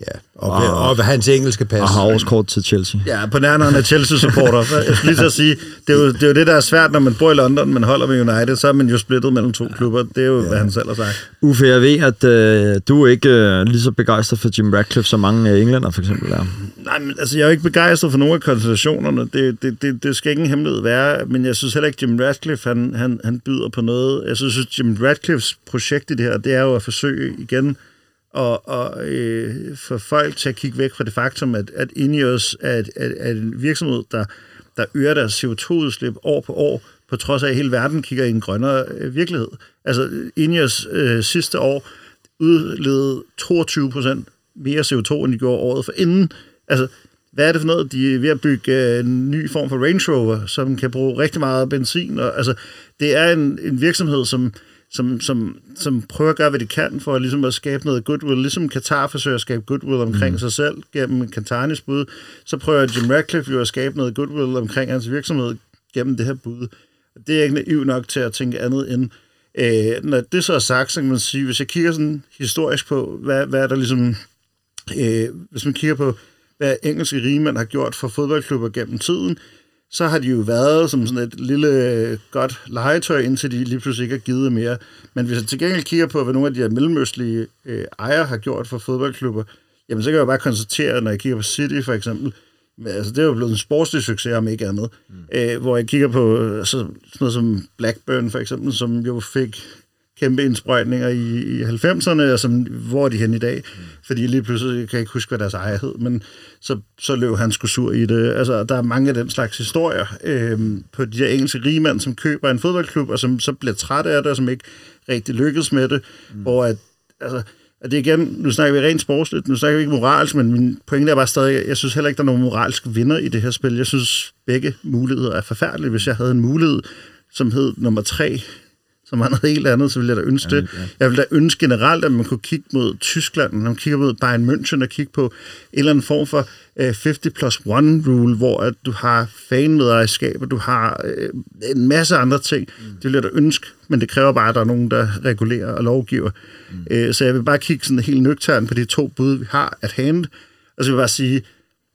ja, og, og, og, og hans engelske pas. Og har årskort til Chelsea. Ja, på nærmere han er Chelsea-supporter. Jeg skulle lige at sige, det er, jo, det er jo det, der er svært, når man bor i London, men holder med United, så er man jo splittet mellem to klubber. Det er jo, ja. hvad han selv har sagt. Uffe, jeg ved, at øh, du er ikke øh, lige så begejstret for Jim Radcliffe, som mange øh, englænder for eksempel er. Nej, men altså, jeg er jo ikke begejstret for nogle af konstellationerne. Det, det, det, det skal ikke en hemmelighed være, men jeg synes heller ikke, Jim Radcliffe, han, han, han byder på noget. Jeg synes, at Jim Radcliffes projekt i det her, det er jo at forsøge igen og, og øh, få folk til at kigge væk fra det faktum, at, at Ineos er, et, er, er en virksomhed, der, der øger deres CO2-udslip år på år, på trods af, at hele verden kigger i en grønnere øh, virkelighed. Altså, Ineos øh, sidste år udledede 22 procent mere CO2, end de gjorde året for inden. Altså, hvad er det for noget? De er ved at bygge øh, en ny form for Range Rover, som kan bruge rigtig meget benzin. Og, altså, det er en, en virksomhed, som, som, som, som prøver at gøre, hvad de kan for ligesom at skabe noget goodwill. Ligesom Qatar forsøger at skabe goodwill omkring mm. sig selv gennem Qataris bud, så prøver Jim Radcliffe jo at skabe noget goodwill omkring hans virksomhed gennem det her bud. Det er ikke naiv nok til at tænke andet end, øh, når det så er sagt, så kan man sige, hvis jeg kigger sådan historisk på, hvad, hvad er der ligesom, øh, hvis man kigger på, hvad engelske rigmænd har gjort for fodboldklubber gennem tiden, så har de jo været som sådan et lille øh, godt legetøj, indtil de lige pludselig ikke har givet mere. Men hvis jeg til gengæld kigger på, hvad nogle af de her mellemøstlige øh, ejere har gjort for fodboldklubber, jamen så kan jeg jo bare konstatere, når jeg kigger på City for eksempel, altså det er jo blevet en sportslig succes, om ikke andet. Mm. Øh, hvor jeg kigger på øh, så, sådan noget som Blackburn for eksempel, som jo fik kæmpe indsprøjtninger i, i 90'erne, og som, hvor er de hen i dag? Mm. Fordi lige pludselig kan jeg ikke huske, hvad deres ejer hed, men så, så løb han sgu sur i det. Altså, der er mange af den slags historier øh, på de her engelske rigmænd, som køber en fodboldklub, og som så bliver træt af det, og som ikke rigtig lykkes med det, mm. hvor at, altså, at det igen, nu snakker vi rent sportsligt, nu snakker vi ikke moralsk, men min pointe er bare stadig, jeg synes heller ikke, der er nogen moralsk vinder i det her spil. Jeg synes, begge muligheder er forfærdelige. Hvis jeg havde en mulighed, som hed nummer tre, som var noget helt andet, så ville jeg da ønske det. Jeg ville da ønske generelt, at man kunne kigge mod Tyskland, når man kigger mod Bayern München og kigge på en eller anden form for uh, 50 plus 1 rule, hvor at du har fanmedejerskab, og du har uh, en masse andre ting. Mm. Det ville jeg da ønske, men det kræver bare, at der er nogen, der regulerer og lovgiver. Mm. Uh, så jeg vil bare kigge sådan helt nøgtern på de to bud, vi har at hand, og så vil jeg bare sige,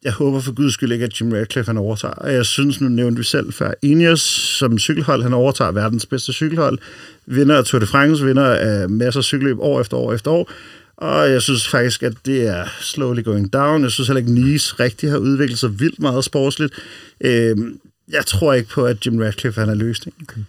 jeg håber for guds skyld ikke, at Jim Radcliffe han overtager. Og jeg synes, nu nævnte vi selv før, Ineos som cykelhold, han overtager verdens bedste cykelhold. Vinder af Tour de France, vinder af masser af cykelløb år efter år efter år. Og jeg synes faktisk, at det er slowly going down. Jeg synes heller ikke, Nice rigtig har udviklet sig vildt meget sportsligt. Øh, jeg tror ikke på, at Jim Radcliffe han er løsningen. Okay.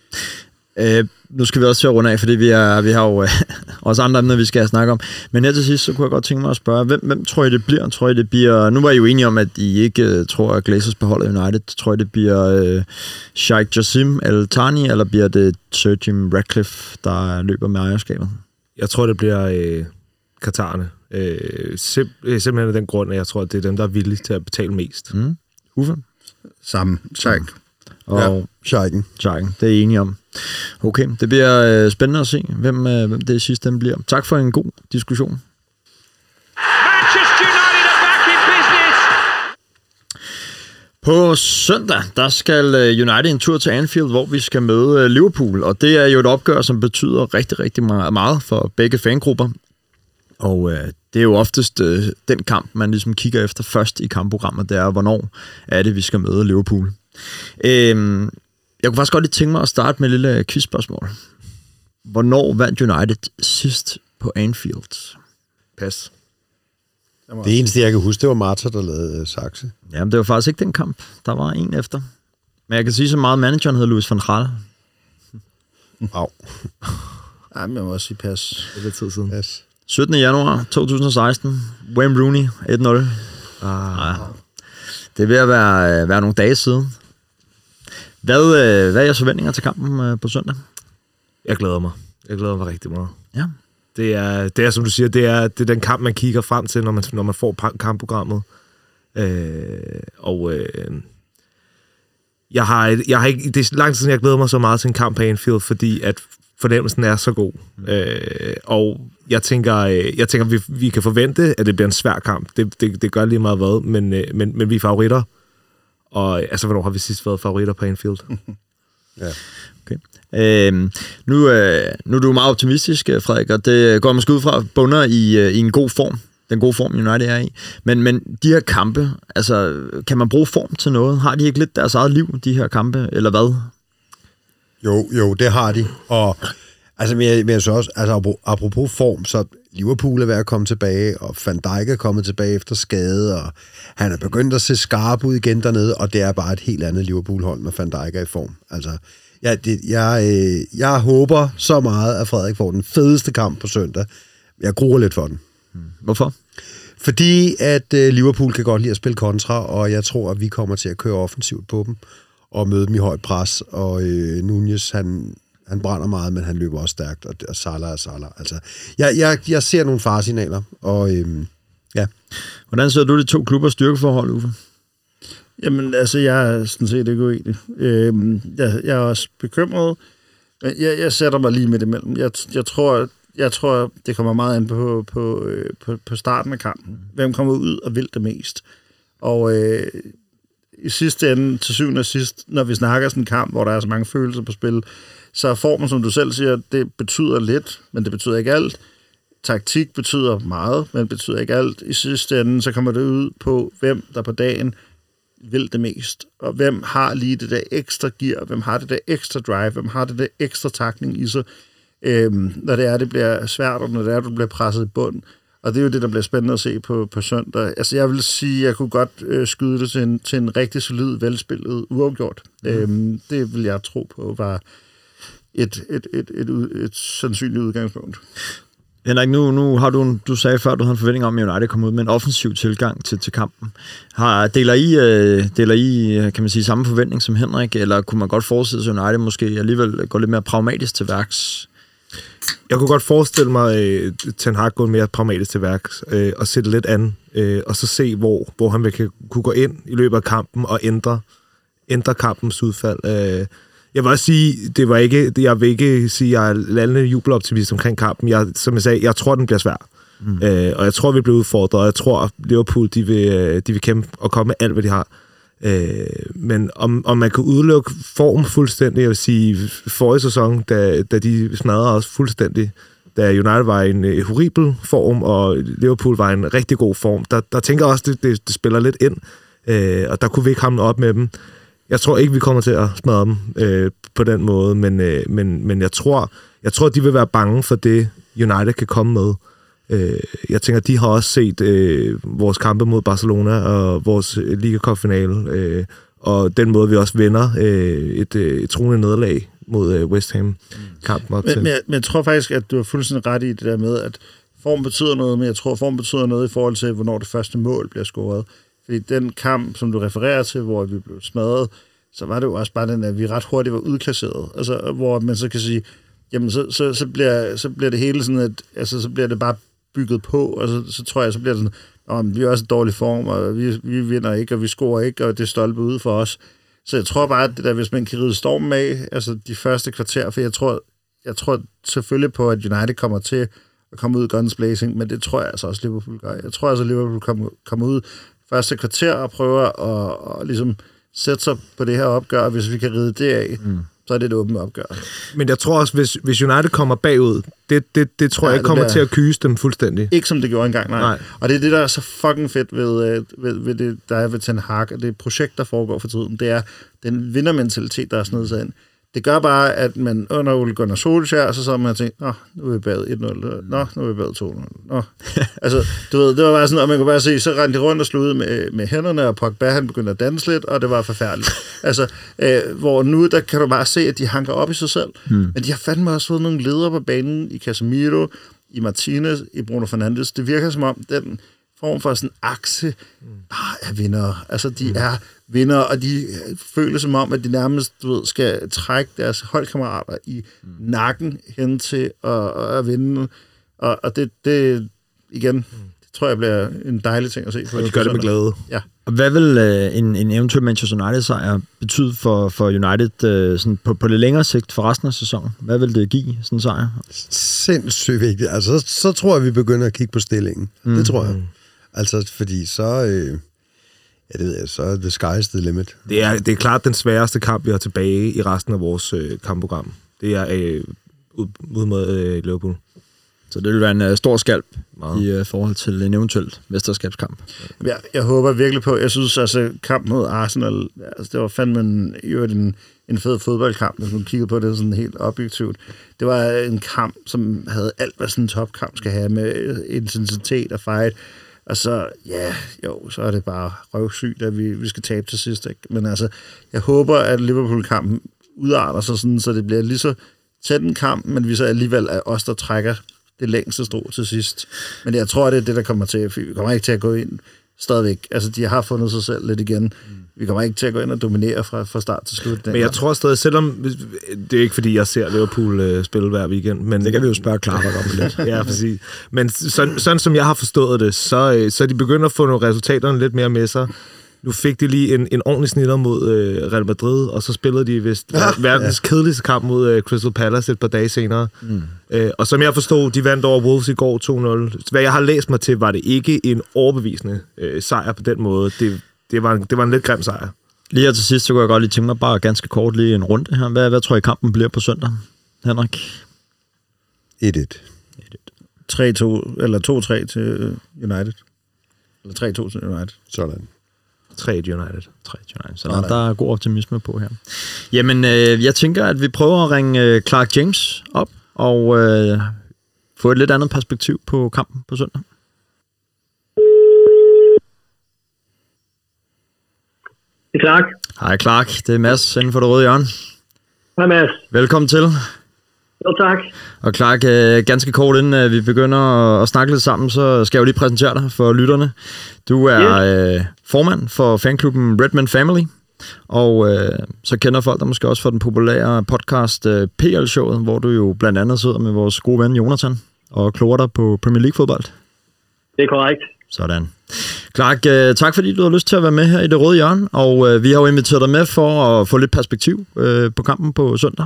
Øh, nu skal vi også til at runde af, fordi vi, er, vi har jo øh, også andre emner, vi skal snakke om. Men her til sidst, så kunne jeg godt tænke mig at spørge, hvem, hvem tror I, det bliver? Tror I, det bliver... Nu var I jo enige om, at I ikke øh, tror, at Glazers beholder United. Tror I, det bliver øh, Sheikh Jassim El Thani, eller bliver det Sir Jim Ratcliffe, der løber med ejerskabet? Jeg tror, det bliver øh, Katarerne. Øh, sim- øh, simpelthen af den grund, at jeg tror, at det er dem, der er villige til at betale mest. Mm. Uffe? Samme. Sheik. Og Ja, Scheiken. Jørgen, det er I enige om. Okay, det bliver øh, spændende at se, hvem, øh, hvem det sidste ende bliver. Tak for en god diskussion. På søndag, der skal øh, United en tur til Anfield, hvor vi skal møde Liverpool, og det er jo et opgør, som betyder rigtig, rigtig meget meget for begge fangrupper. Og øh, det er jo oftest øh, den kamp, man ligesom kigger efter først i kampprogrammet, det er, hvornår er det, vi skal møde Liverpool. Øh, jeg kunne faktisk godt lige tænke mig at starte med et lille quizspørgsmål. Hvornår vandt United sidst på Anfield? Pas. Det eneste, jeg kan huske, det var Marta, der lavede uh, Saxe. Jamen, det var faktisk ikke den kamp. Der var en efter. Men jeg kan sige så meget, manageren hedder Louis van Gaal. Au. Ej, men jeg må også sige pas. Det er lidt tid siden. Pas. 17. januar 2016. Wayne Rooney 1-0. Ah, Det er ved at være, øh, være nogle dage siden. Hvad, øh, hvad er jeres forventninger til kampen øh, på søndag? jeg glæder mig. Jeg glæder mig rigtig meget. Ja. Det er, det er som du siger, det er, det er den kamp, man kigger frem til, når man, når man får kampprogrammet. Øh, og øh, jeg har, jeg har ikke, det er lang tid siden, jeg glæder mig så meget til en kamp på Anfield, fordi at fornemmelsen er så god. Mm. Øh, og jeg tænker, øh, jeg tænker vi, vi kan forvente, at det bliver en svær kamp. Det, det, det gør lige meget hvad, men, men, men vi er favoritter. Og altså, hvornår har vi sidst været favoritter på Anfield? Ja. Okay. Øhm, nu, øh, nu er du meget optimistisk, øh, Frederik, og det går måske ud fra bunder i, øh, i en god form. Den gode form, United er i. Men, men de her kampe, altså, kan man bruge form til noget? Har de ikke lidt deres eget liv, de her kampe, eller hvad? Jo, jo, det har de. Og altså, men jeg, men jeg så også, altså, apro- apropos form, så Liverpool er ved at komme tilbage, og Van Dijk er kommet tilbage efter skade, og han er begyndt at se skarp ud igen dernede, og det er bare et helt andet Liverpool-hold, når Van Dijk er i form. Altså, jeg, det, jeg, øh, jeg håber så meget, at Frederik får den fedeste kamp på søndag. Jeg gruer lidt for den. Hvorfor? Fordi at øh, Liverpool kan godt lide at spille kontra, og jeg tror, at vi kommer til at køre offensivt på dem og møde dem i højt pres. Og øh, Nunez, han, han brænder meget, men han løber også stærkt, og, og Salah er Salah. Altså, jeg, jeg, jeg ser nogle faresignaler, og øh, ja. Hvordan ser du de to klubbers styrkeforhold, Uffe? Jamen, altså, jeg er sådan set ikke uenig. Øhm, jeg, jeg er også bekymret. Men jeg, jeg sætter mig lige midt imellem. Jeg, jeg, tror, jeg tror, det kommer meget an på, på, øh, på, på starten af kampen. Hvem kommer ud og vil det mest? Og øh, i sidste ende, til syvende og sidst, når vi snakker sådan en kamp, hvor der er så mange følelser på spil, så er formen, som du selv siger, det betyder lidt, men det betyder ikke alt. Taktik betyder meget, men betyder ikke alt. I sidste ende, så kommer det ud på, hvem der på dagen vil det mest, og hvem har lige det der ekstra gear, hvem har det der ekstra drive, hvem har det der ekstra takning i sig, øhm, når det er, det bliver svært, og når det er, du bliver presset i bund. Og det er jo det, der bliver spændende at se på, på søndag. Altså, jeg vil sige, jeg kunne godt øh, skyde det til en, til en rigtig solid, velspillet uafgjort. Mm. Øhm, det vil jeg tro på var et, et, et, et, ud- et sandsynligt udgangspunkt. Henrik, nu, nu har du, en- du sagde før, du havde en forventning om, at United kom ud med en offensiv tilgang til, til kampen. Har, deler, I, øh, deler I, øh, kan man sige, samme forventning som Henrik, eller kunne man godt forestille sig, at United måske alligevel går lidt mere pragmatisk til værks? Jeg kunne godt forestille mig, at Ten Hag går mere pragmatisk til værks øh, og sætte lidt an, øh, og så se, hvor, hvor han vil kan, kunne gå ind i løbet af kampen og ændre, ændre kampens udfald. Øh, jeg vil også sige, det var ikke, jeg vil ikke sige, at jeg er lallende jubeloptimist omkring kampen. Jeg, som jeg sagde, jeg tror, den bliver svær. Mm. Øh, og jeg tror, vi bliver udfordret, og jeg tror, at Liverpool de vil, øh, de vil kæmpe og komme med alt, hvad de har. Øh, men om, om man kan udelukke form fuldstændig, jeg vil sige, forrige sæson, da, da de smadrede os fuldstændig, da United var i en øh, horribel form, og Liverpool var i en rigtig god form, der, der tænker jeg også, det, det, det spiller lidt ind, øh, og der kunne vi ikke hamle op med dem. Jeg tror ikke, vi kommer til at smadre dem øh, på den måde, men, øh, men, men jeg tror, jeg tror, de vil være bange for det, United kan komme med. Øh, jeg tænker, de har også set øh, vores kampe mod Barcelona og vores øh, Liga Cup finale, øh, og den måde, vi også vinder øh, et, øh, et truende nederlag mod øh, West Ham kampen op til. Men, men, jeg, men jeg tror faktisk, at du har fuldstændig ret i det der med, at form betyder noget, men jeg tror, form betyder noget i forhold til, hvornår det første mål bliver scoret. Fordi den kamp, som du refererer til, hvor vi blev smadret, så var det jo også bare den, at vi ret hurtigt var udklasseret. Altså, hvor man så kan sige, jamen så, så, så, bliver, så bliver det hele sådan, at altså, så bliver det bare bygget på, og så, så tror jeg, så bliver det sådan, at vi er også i dårlig form, og vi, vi vinder ikke, og vi scorer ikke, og det er stolpe ude for os. Så jeg tror bare, at det der, hvis man kan ride stormen af, altså de første kvarter, for jeg tror, jeg tror selvfølgelig på, at United kommer til at komme ud guns blazing, men det tror jeg altså også, Liverpool gør. Jeg tror altså, at Liverpool kommer, kommer ud første kvarter og prøver at, at ligesom sætte sig på det her opgør, og hvis vi kan ride det af, mm. så er det et åbent opgør. Men jeg tror også, hvis, hvis United kommer bagud, det, det, det tror Ja, jeg ikke kommer bliver- til at kyse dem fuldstændig. Ikke som det gjorde engang, nej. Nej. nej. Og det er det, der er så fucking fedt ved, øh, ved, ved det, der er ved Ten Hag, og det projekt, der foregår for tiden, det er den vindermentalitet, der er snedet sig ind. Det gør bare, at man under Ole Gunnar Solskjaer, så så man og tænkt, nå, nu er vi bagud 1-0, nå, nu er vi bagud 2-0. Nå. altså, du ved, det var bare sådan, og man kunne bare se, så rendte de rundt og ud med, med hænderne, og Pogba, han begyndte at danse lidt, og det var forfærdeligt. altså, øh, hvor nu, der kan du bare se, at de hanker op i sig selv. Mm. Men de har fandme også fået nogle ledere på banen i Casemiro, i Martinez, i Bruno Fernandes. Det virker som om, den form for sådan akse bare er vinder. Altså, de mm. er vinder, og de øh, føler som om, at de nærmest du ved, skal trække deres holdkammerater i mm. nakken hen til at, at vinde. Og, og det, det, igen, det tror jeg bliver en dejlig ting at se. på Og de gør det med glæde. Ja. Og hvad vil øh, en, en eventuel Manchester United-sejr betyde for, for United øh, sådan på, på lidt længere sigt for resten af sæsonen? Hvad vil det give, sådan en sejr? Sindssygt vigtigt. Altså, så, så tror jeg, vi begynder at kigge på stillingen. Mm. Det tror jeg. Altså, fordi så... Øh, ja, det ved jeg, så er the sky's the limit. Det er, det er klart den sværeste kamp, vi har tilbage i resten af vores øh, kampprogram. Det er øh, ud, ud mod øh, Liverpool. Så det vil være en øh, stor skalp Meget. i øh, forhold til en eventuel mesterskabskamp. Jeg, jeg håber virkelig på, jeg synes altså, kampen mod Arsenal, altså, det var fandme en, øvrigt en, en fed fodboldkamp, hvis man kiggede på det sådan helt objektivt. Det var en kamp, som havde alt, hvad sådan en topkamp skal have, med intensitet og fight. Og så, ja, jo, så er det bare røvsygt, at vi, vi skal tabe til sidst. Ikke? Men altså, jeg håber, at Liverpool-kampen udarter sig sådan, så det bliver lige så tæt en kamp, men vi så alligevel er os, der trækker det længste strå til sidst. Men jeg tror, det er det, der kommer til. Vi kommer ikke til at gå ind stadigvæk. Altså, de har fundet sig selv lidt igen. Vi kommer ikke til at gå ind og dominere fra, fra start til slut. Men jeg tror stadig, selvom... Det er ikke, fordi jeg ser Liverpool øh, spille hver weekend, men... Det kan vi jo spørge Clark om lidt. ja, præcis. Men sådan, sådan som jeg har forstået det, så, øh, så er de begyndt at få nogle resultaterne lidt mere med sig. Nu fik de lige en, en ordentlig snitter mod øh, Real Madrid, og så spillede de vist ja, verdens ja. kedeligste kamp mod øh, Crystal Palace et par dage senere. Mm. Øh, og som jeg forstod, de vandt over Wolves i går 2-0. Hvad jeg har læst mig til, var det ikke en overbevisende øh, sejr på den måde. Det, det, var en, det var en lidt grim sejr. Lige her til sidst, så kunne jeg godt lige tænke mig bare ganske kort lige en runde her. Hvad, hvad tror I kampen bliver på søndag, Henrik? 1-1. 3-2, eller 2-3 til United. Eller 3-2 til United. Sådan. 3 United. 3 United. Så der, der er god optimisme på her. Jamen, øh, jeg tænker, at vi prøver at ringe øh, Clark James op og øh, få et lidt andet perspektiv på kampen på søndag. Det er Clark. Hej Clark, det er Mads inden for det røde hjørne. Hej Mads. Velkommen til. Jo tak. Og Clark, øh, ganske kort inden øh, vi begynder at, snakke lidt sammen, så skal jeg jo lige præsentere dig for lytterne. Du er øh, formand for fanklubben Redman Family, og øh, så kender folk dig måske også for den populære podcast øh, PL-showet, hvor du jo blandt andet sidder med vores gode ven Jonathan og kloger dig på Premier League-fodbold. Det er korrekt. Sådan. Clark, øh, tak fordi du har lyst til at være med her i det røde hjørne, og øh, vi har jo inviteret dig med for at få lidt perspektiv øh, på kampen på søndag.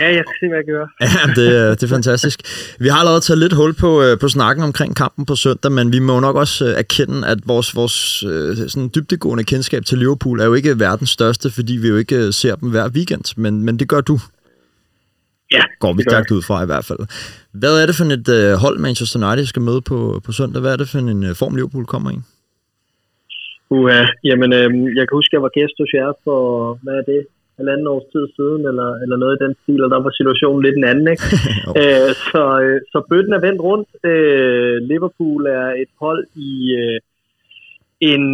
Ja, jeg skal se, hvad jeg kan gøre. Ja, det, er- det er fantastisk. Vi har allerede taget lidt hul på, øh, på snakken omkring kampen på søndag, men vi må nok også øh, erkende, at vores, vores øh, sådan dybdegående kendskab til Liverpool er jo ikke verdens største, fordi vi jo ikke øh, ser dem hver weekend, men, men det gør du. Ja, Går vi stærkt ud fra i hvert fald. Hvad er det for et øh, hold, Manchester United skal møde på, på søndag? Hvad er det for en øh, form, Liverpool kommer i? Uha, jamen, øhm, jeg kan huske, at jeg var gæst hos jer for, hvad er det, halvanden års tid siden, eller, eller noget i den stil, og der var situationen lidt en anden, ikke? Øh, så, øh, så bøtten er vendt rundt. Øh, Liverpool er et hold i øh, en,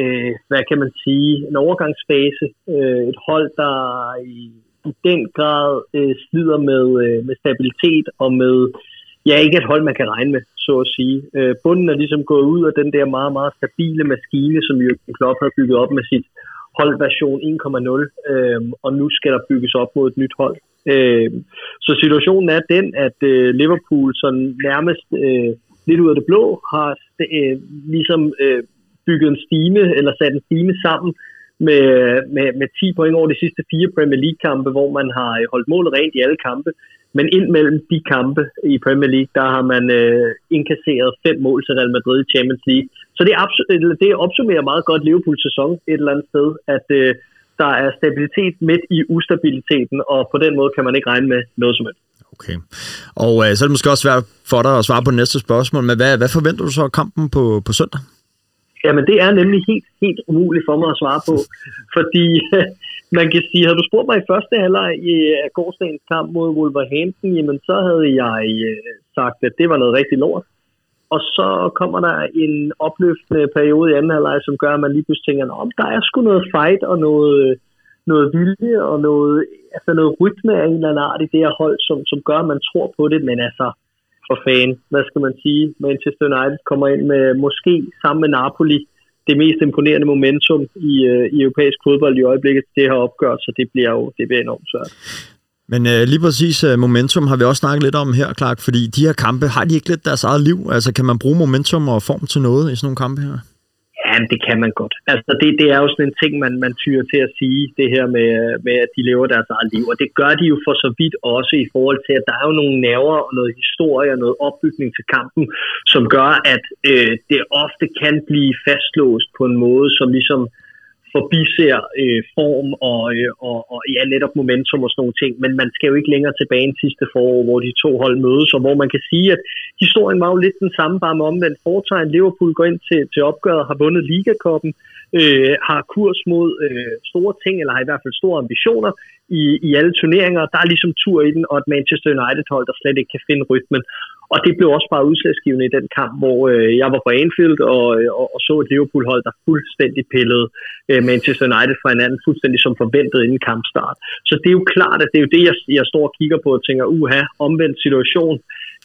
øh, hvad kan man sige, en overgangsfase. Øh, et hold, der i i den grad øh, slider med, øh, med stabilitet og med, ja, ikke et hold, man kan regne med, så at sige. Øh, bunden er ligesom gået ud af den der meget, meget stabile maskine, som Jürgen Klopp har bygget op med sit holdversion 1.0, øh, og nu skal der bygges op mod et nyt hold. Øh, så situationen er den, at øh, Liverpool sådan nærmest øh, lidt ud af det blå har øh, ligesom øh, bygget en stime, eller sat en stime sammen med, med, med 10 point over de sidste fire Premier League-kampe, hvor man har holdt målet rent i alle kampe. Men ind mellem de kampe i Premier League, der har man øh, inkasseret fem mål til Real Madrid i Champions League. Så det, er øh, det opsummerer meget godt Liverpools sæson et eller andet sted, at øh, der er stabilitet midt i ustabiliteten, og på den måde kan man ikke regne med noget som helst. Okay. Og øh, så er det måske også svært for dig at svare på næste spørgsmål, men hvad, hvad forventer du så af kampen på, på søndag? Jamen, det er nemlig helt, helt umuligt for mig at svare på, fordi man kan sige, havde du spurgt mig i første halvleg i gårdsdagens kamp mod Wolverhampton, jamen så havde jeg øh, sagt, at det var noget rigtig lort. Og så kommer der en opløftende periode i anden halvleg, som gør, at man lige pludselig tænker, om der er sgu noget fight og noget, noget vilje og noget, altså noget rytme af en eller anden art i det her hold, som, som gør, at man tror på det. Men altså, for fan, hvad skal man sige, Manchester United kommer ind med måske sammen med Napoli det mest imponerende momentum i, øh, i europæisk fodbold i øjeblikket det her opgør, så det bliver jo det bliver enormt svært. Men øh, lige præcis øh, momentum har vi også snakket lidt om her, Clark, fordi de her kampe, har de ikke lidt deres eget liv? Altså kan man bruge momentum og form til noget i sådan nogle kampe her? Jamen, det kan man godt. Altså, det, det er jo sådan en ting, man, man tyrer til at sige, det her med, med, at de lever deres eget liv. Og det gør de jo for så vidt også i forhold til, at der er jo nogle nerver og noget historie og noget opbygning til kampen, som gør, at øh, det ofte kan blive fastlåst på en måde, som ligesom forbiser øh, form og, øh, og, og ja, netop momentum og sådan nogle ting. Men man skal jo ikke længere tilbage end sidste forår, hvor de to hold mødes, og hvor man kan sige, at historien var jo lidt den samme, bare med omvendt foretegn. Liverpool går ind til, til opgøret, har vundet Ligakoppen, øh, har kurs mod øh, store ting, eller har i hvert fald store ambitioner i, i alle turneringer. Der er ligesom tur i den, og et Manchester United-hold, der slet ikke kan finde rytmen. Og det blev også bare udslagsgivende i den kamp, hvor øh, jeg var på Anfield og, øh, og, og så et Liverpool-hold, der fuldstændig pillede øh, Manchester United fra hinanden, fuldstændig som forventet inden kampstart. Så det er jo klart, at det er jo det, jeg, jeg står og kigger på og tænker, uha, omvendt situation,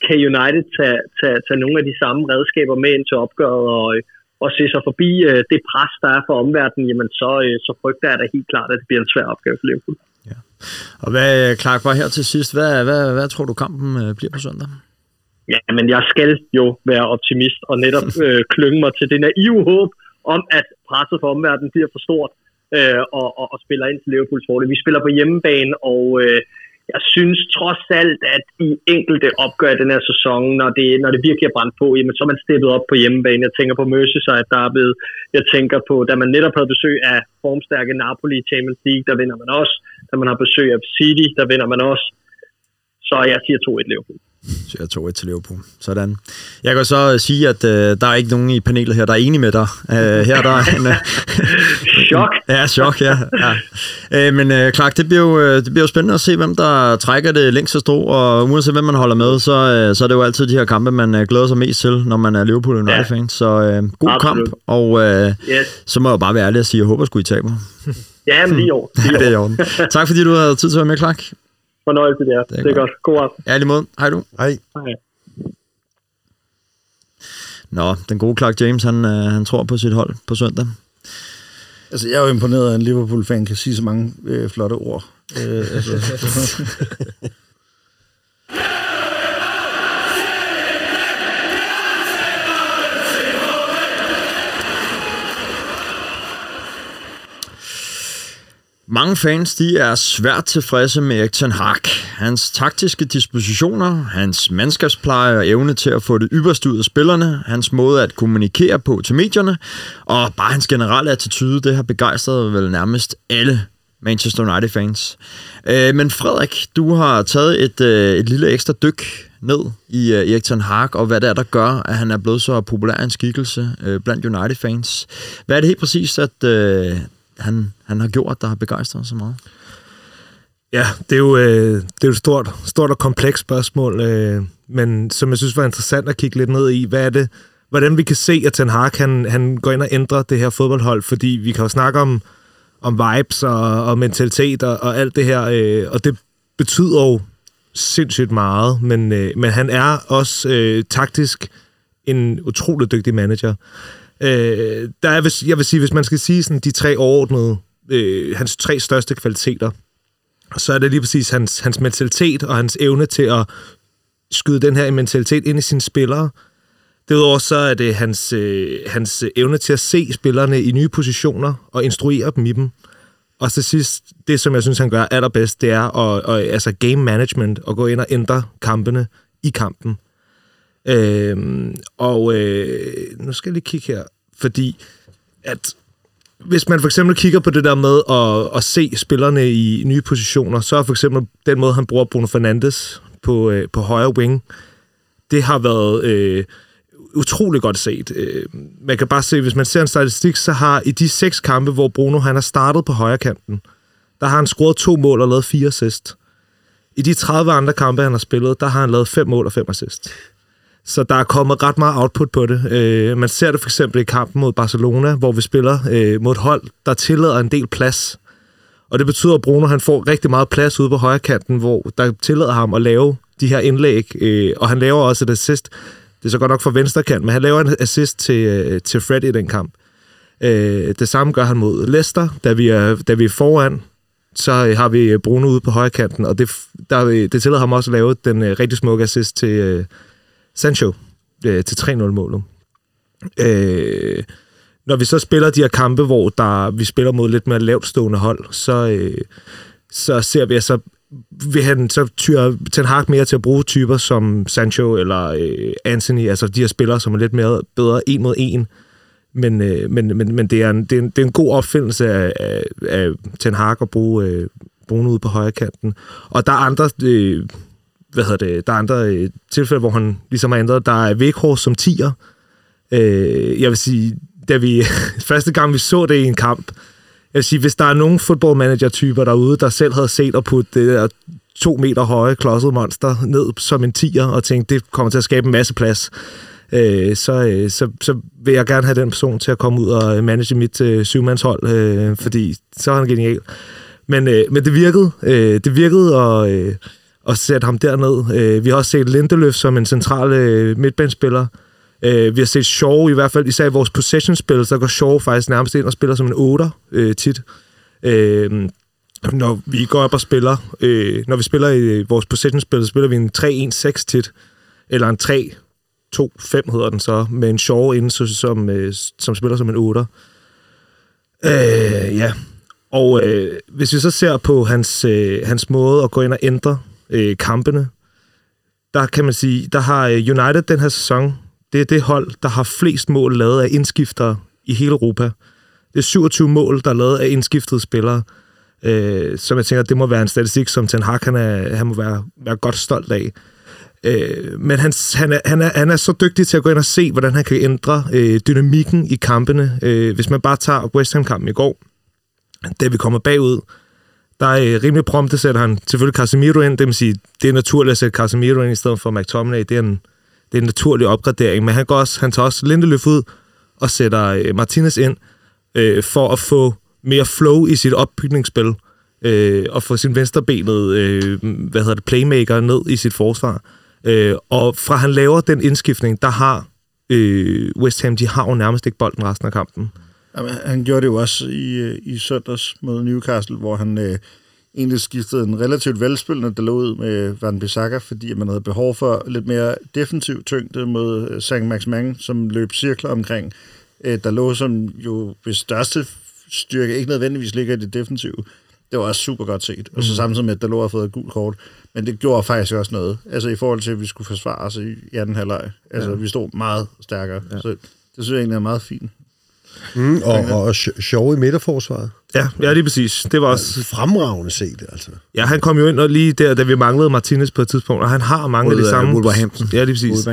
kan United tage, tage, tage nogle af de samme redskaber med ind til opgøret og, øh, og se sig forbi øh, det pres, der er for omverdenen, jamen så, øh, så frygter jeg da helt klart, at det bliver en svær opgave for Liverpool. Ja. Og hvad, Clark, bare her til sidst, hvad, hvad, hvad tror du kampen øh, bliver på søndag? Ja, men jeg skal jo være optimist og netop øh, klynge mig til det naive håb om, at presset for omverdenen bliver for stort øh, og, og, og spiller ind til Liverpools fordel. Vi spiller på hjemmebane, og øh, jeg synes trods alt, at i enkelte opgør den her sæson, når det, når det virkelig er brændt på, jamen, så er man steppet op på hjemmebane. Jeg tænker på Merseyside, der er blevet, jeg tænker på, da man netop havde besøg af formstærke Napoli i Champions League, der vinder man også. Da man har besøg af City, der vinder man også. Så jeg siger 2-1 Liverpool. Så jeg 2-1 til Liverpool. Sådan. Jeg kan så sige, at øh, der er ikke nogen i panelet her, der er enige med dig. Øh, her der er en... Øh, chok. ja, chok, ja. ja. Øh, men øh, Clark, det bliver, jo, øh, det bliver jo spændende at se, hvem der trækker det længste strå, og uanset hvem man holder med, så, øh, så er det jo altid de her kampe, man øh, glæder sig mest til, når man er Liverpool United-fan. Ja. Så øh, god Absolut. kamp, og øh, yes. så må jeg bare være ærlig og sige, at jeg håber, at I taber. Ja, men lige år. ja, det er i orden. Tak fordi du havde tid til at være med, Clark fornøjelse der. Det er, det er godt. godt. God aften. Ja, lige måde. Hej du. Hej. Hej. Nå, den gode Clark James, han, øh, han tror på sit hold på søndag. Altså, jeg er jo imponeret, at en Liverpool-fan kan sige så mange øh, flotte ord. Øh, altså. Mange fans de er svært tilfredse med Erik Ten Hag. Hans taktiske dispositioner, hans mandskabspleje og evne til at få det ypperste ud af spillerne, hans måde at kommunikere på til medierne, og bare hans generelle attitude, det har begejstret vel nærmest alle Manchester United-fans. Øh, men Frederik, du har taget et, øh, et lille ekstra dyk ned i øh, Erik Ten Hag, og hvad det er, der gør, at han er blevet så populær en skikkelse øh, blandt United-fans. Hvad er det helt præcis, at, uh, han, han har gjort, der har begejstret så meget? Ja, det er jo, øh, det er jo et stort, stort og komplekst spørgsmål, øh, men som jeg synes var interessant at kigge lidt ned i. Hvad er det, hvordan vi kan se, at Ten Hag han, han går ind og ændrer det her fodboldhold, fordi vi kan jo snakke om, om vibes og, og mentalitet og, og alt det her. Øh, og det betyder jo sindssygt meget, men, øh, men han er også øh, taktisk en utrolig dygtig manager. Øh, der er, hvis, jeg vil sige, hvis man skal sige sådan, de tre overordnede, øh, hans tre største kvaliteter, så er det lige præcis hans, hans mentalitet og hans evne til at skyde den her mentalitet ind i sine spillere. Derudover så er det hans, øh, hans evne til at se spillerne i nye positioner og instruere dem i dem. Og til sidst, det som jeg synes, han gør allerbedst, det er at, at, altså game management og gå ind og ændre kampene i kampen. Øhm, og øh, nu skal jeg lige kigge her, fordi at hvis man for eksempel kigger på det der med at, at se spillerne i nye positioner, så er for eksempel den måde, han bruger Bruno Fernandes på, øh, på højre wing, det har været øh, utrolig godt set. Øh, man kan bare se, hvis man ser en statistik, så har i de seks kampe, hvor Bruno han har startet på højre kanten, der har han scoret to mål og lavet fire assist. I de 30 andre kampe, han har spillet, der har han lavet fem mål og fem assist. Så der er kommet ret meget output på det. Øh, man ser det for eksempel i kampen mod Barcelona, hvor vi spiller øh, mod et hold, der tillader en del plads. Og det betyder, at Bruno han får rigtig meget plads ude på højre kanten, hvor der tillader ham at lave de her indlæg. Øh, og han laver også et assist. Det er så godt nok for venstre kant, men han laver en assist til, øh, til Fred i den kamp. Øh, det samme gør han mod Leicester, da vi er, da vi er foran. Så øh, har vi Bruno ude på højre kanten, og det, der, øh, det tillader ham også at lave den øh, rigtig smukke assist til... Øh, Sancho øh, til 3-0-målet. Øh, når vi så spiller de her kampe, hvor der, vi spiller mod lidt mere lavtstående hold, så, øh, så ser vi, at så vil han så tyre Ten Hag mere til at bruge typer som Sancho eller øh, Anthony, altså de her spillere, som er lidt mere bedre en mod en. Men, øh, men, men, men det, er en, det, er en, det er en god opfindelse af, af, af Ten Hag at bruge, øh, bruge ude på højre kanten. Og der er andre øh, hvad hedder det, der er andre øh, tilfælde, hvor han ligesom har ændret. Der er Weghorst som tiger. Øh, jeg vil sige, da vi første gang vi så det i en kamp, jeg vil sige, hvis der er nogen football-manager-typer derude, der selv havde set at putte det der to meter høje klodset monster ned som en tiger, og tænkte, det kommer til at skabe en masse plads, øh, så, øh, så, så vil jeg gerne have den person til at komme ud og øh, manage mit øh, syvmandshold, øh, fordi så er han genial. Men, øh, men det virkede. Øh, det virkede, og... Øh, og sætte ham derned. Øh, vi har også set Lindeløf som en central øh, midtbanespiller. Øh, vi har set Shaw, i hvert fald især i vores possession-spil, så går Shaw faktisk nærmest ind og spiller som en 8 øh, tit. Øh, når vi går op og spiller, øh, når vi spiller i øh, vores possession-spil, så spiller vi en 3-1-6 tit, eller en 3-2-5 hedder den så, med en Shaw inde, så, som, øh, som spiller som en 8. Øh, ja, og øh, hvis vi så ser på hans, øh, hans måde at gå ind og ændre øh, kampene, der kan man sige, der har øh, United den her sæson, det er det hold, der har flest mål lavet af indskiftere i hele Europa. Det er 27 mål, der er lavet af indskiftede spillere. Øh, som jeg tænker, det må være en statistik, som Ten Hag, han, er, han må være, være godt stolt af. Øh, men han, han, er, han, er, han er så dygtig til at gå ind og se, hvordan han kan ændre øh, dynamikken i kampene. Øh, hvis man bare tager West Ham-kampen i går, da vi kommer bagud, der er øh, rimelig prompte, sætter han selvfølgelig Casemiro ind. Det vil sige, det er naturligt at sætte Casemiro ind i stedet for McTominay. Det er en, det er en naturlig opgradering. Men han, går også, han tager også Lindeløf ud og sætter øh, Martinez ind øh, for at få mere flow i sit opbygningsspil øh, og få sin venstrebenet øh, hvad hedder det, playmaker ned i sit forsvar. Øh, og fra han laver den indskiftning, der har øh, West Ham, de har jo nærmest ikke bolden resten af kampen. Jamen, han gjorde det jo også i, øh, i søndags mod Newcastle, hvor han øh, egentlig skiftede en relativt velspillende, der lå ud med Van Bissaka, fordi man havde behov for lidt mere defensiv tyngde mod øh, St. Max Mang, som løb cirkler omkring. Øh, der lå som jo ved største styrke ikke nødvendigvis ligger i det defensive. Det var også super godt set. Og så mm. samtidig med, at der lå at fået et gult kort. Men det gjorde faktisk også noget. Altså i forhold til, at vi skulle forsvare os i anden halvleg. Altså ja. vi stod meget stærkere. Ja. Så det synes jeg egentlig er meget fint. Mm, og, og, og sjov i midterforsvaret. Ja, ja, lige præcis. Det var også... Fremragende set, altså. Ja, han kom jo ind og lige der, da vi manglede Martinez på et tidspunkt, og han har mange af de samme... Wolverhampton. Ja, lige præcis. Ja.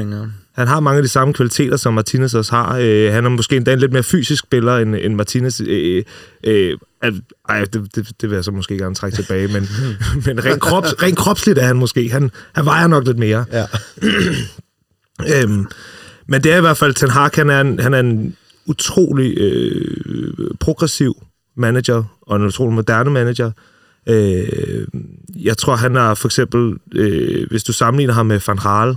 Han har mange af de samme kvaliteter, som Martinez også har. Øh, han er måske endda en lidt mere fysisk spiller end, end Martinez. Øh, øh, ej, det, det, det vil jeg så måske gerne trække tilbage, men, men rent, krops, rent kropsligt er han måske. Han, han vejer nok lidt mere. Ja. øhm, men det er i hvert fald, Ten Hag, han er en, han er en utrolig øh, progressiv manager, og en utrolig moderne manager. Øh, jeg tror, han har for eksempel, øh, hvis du sammenligner ham med Van Raal,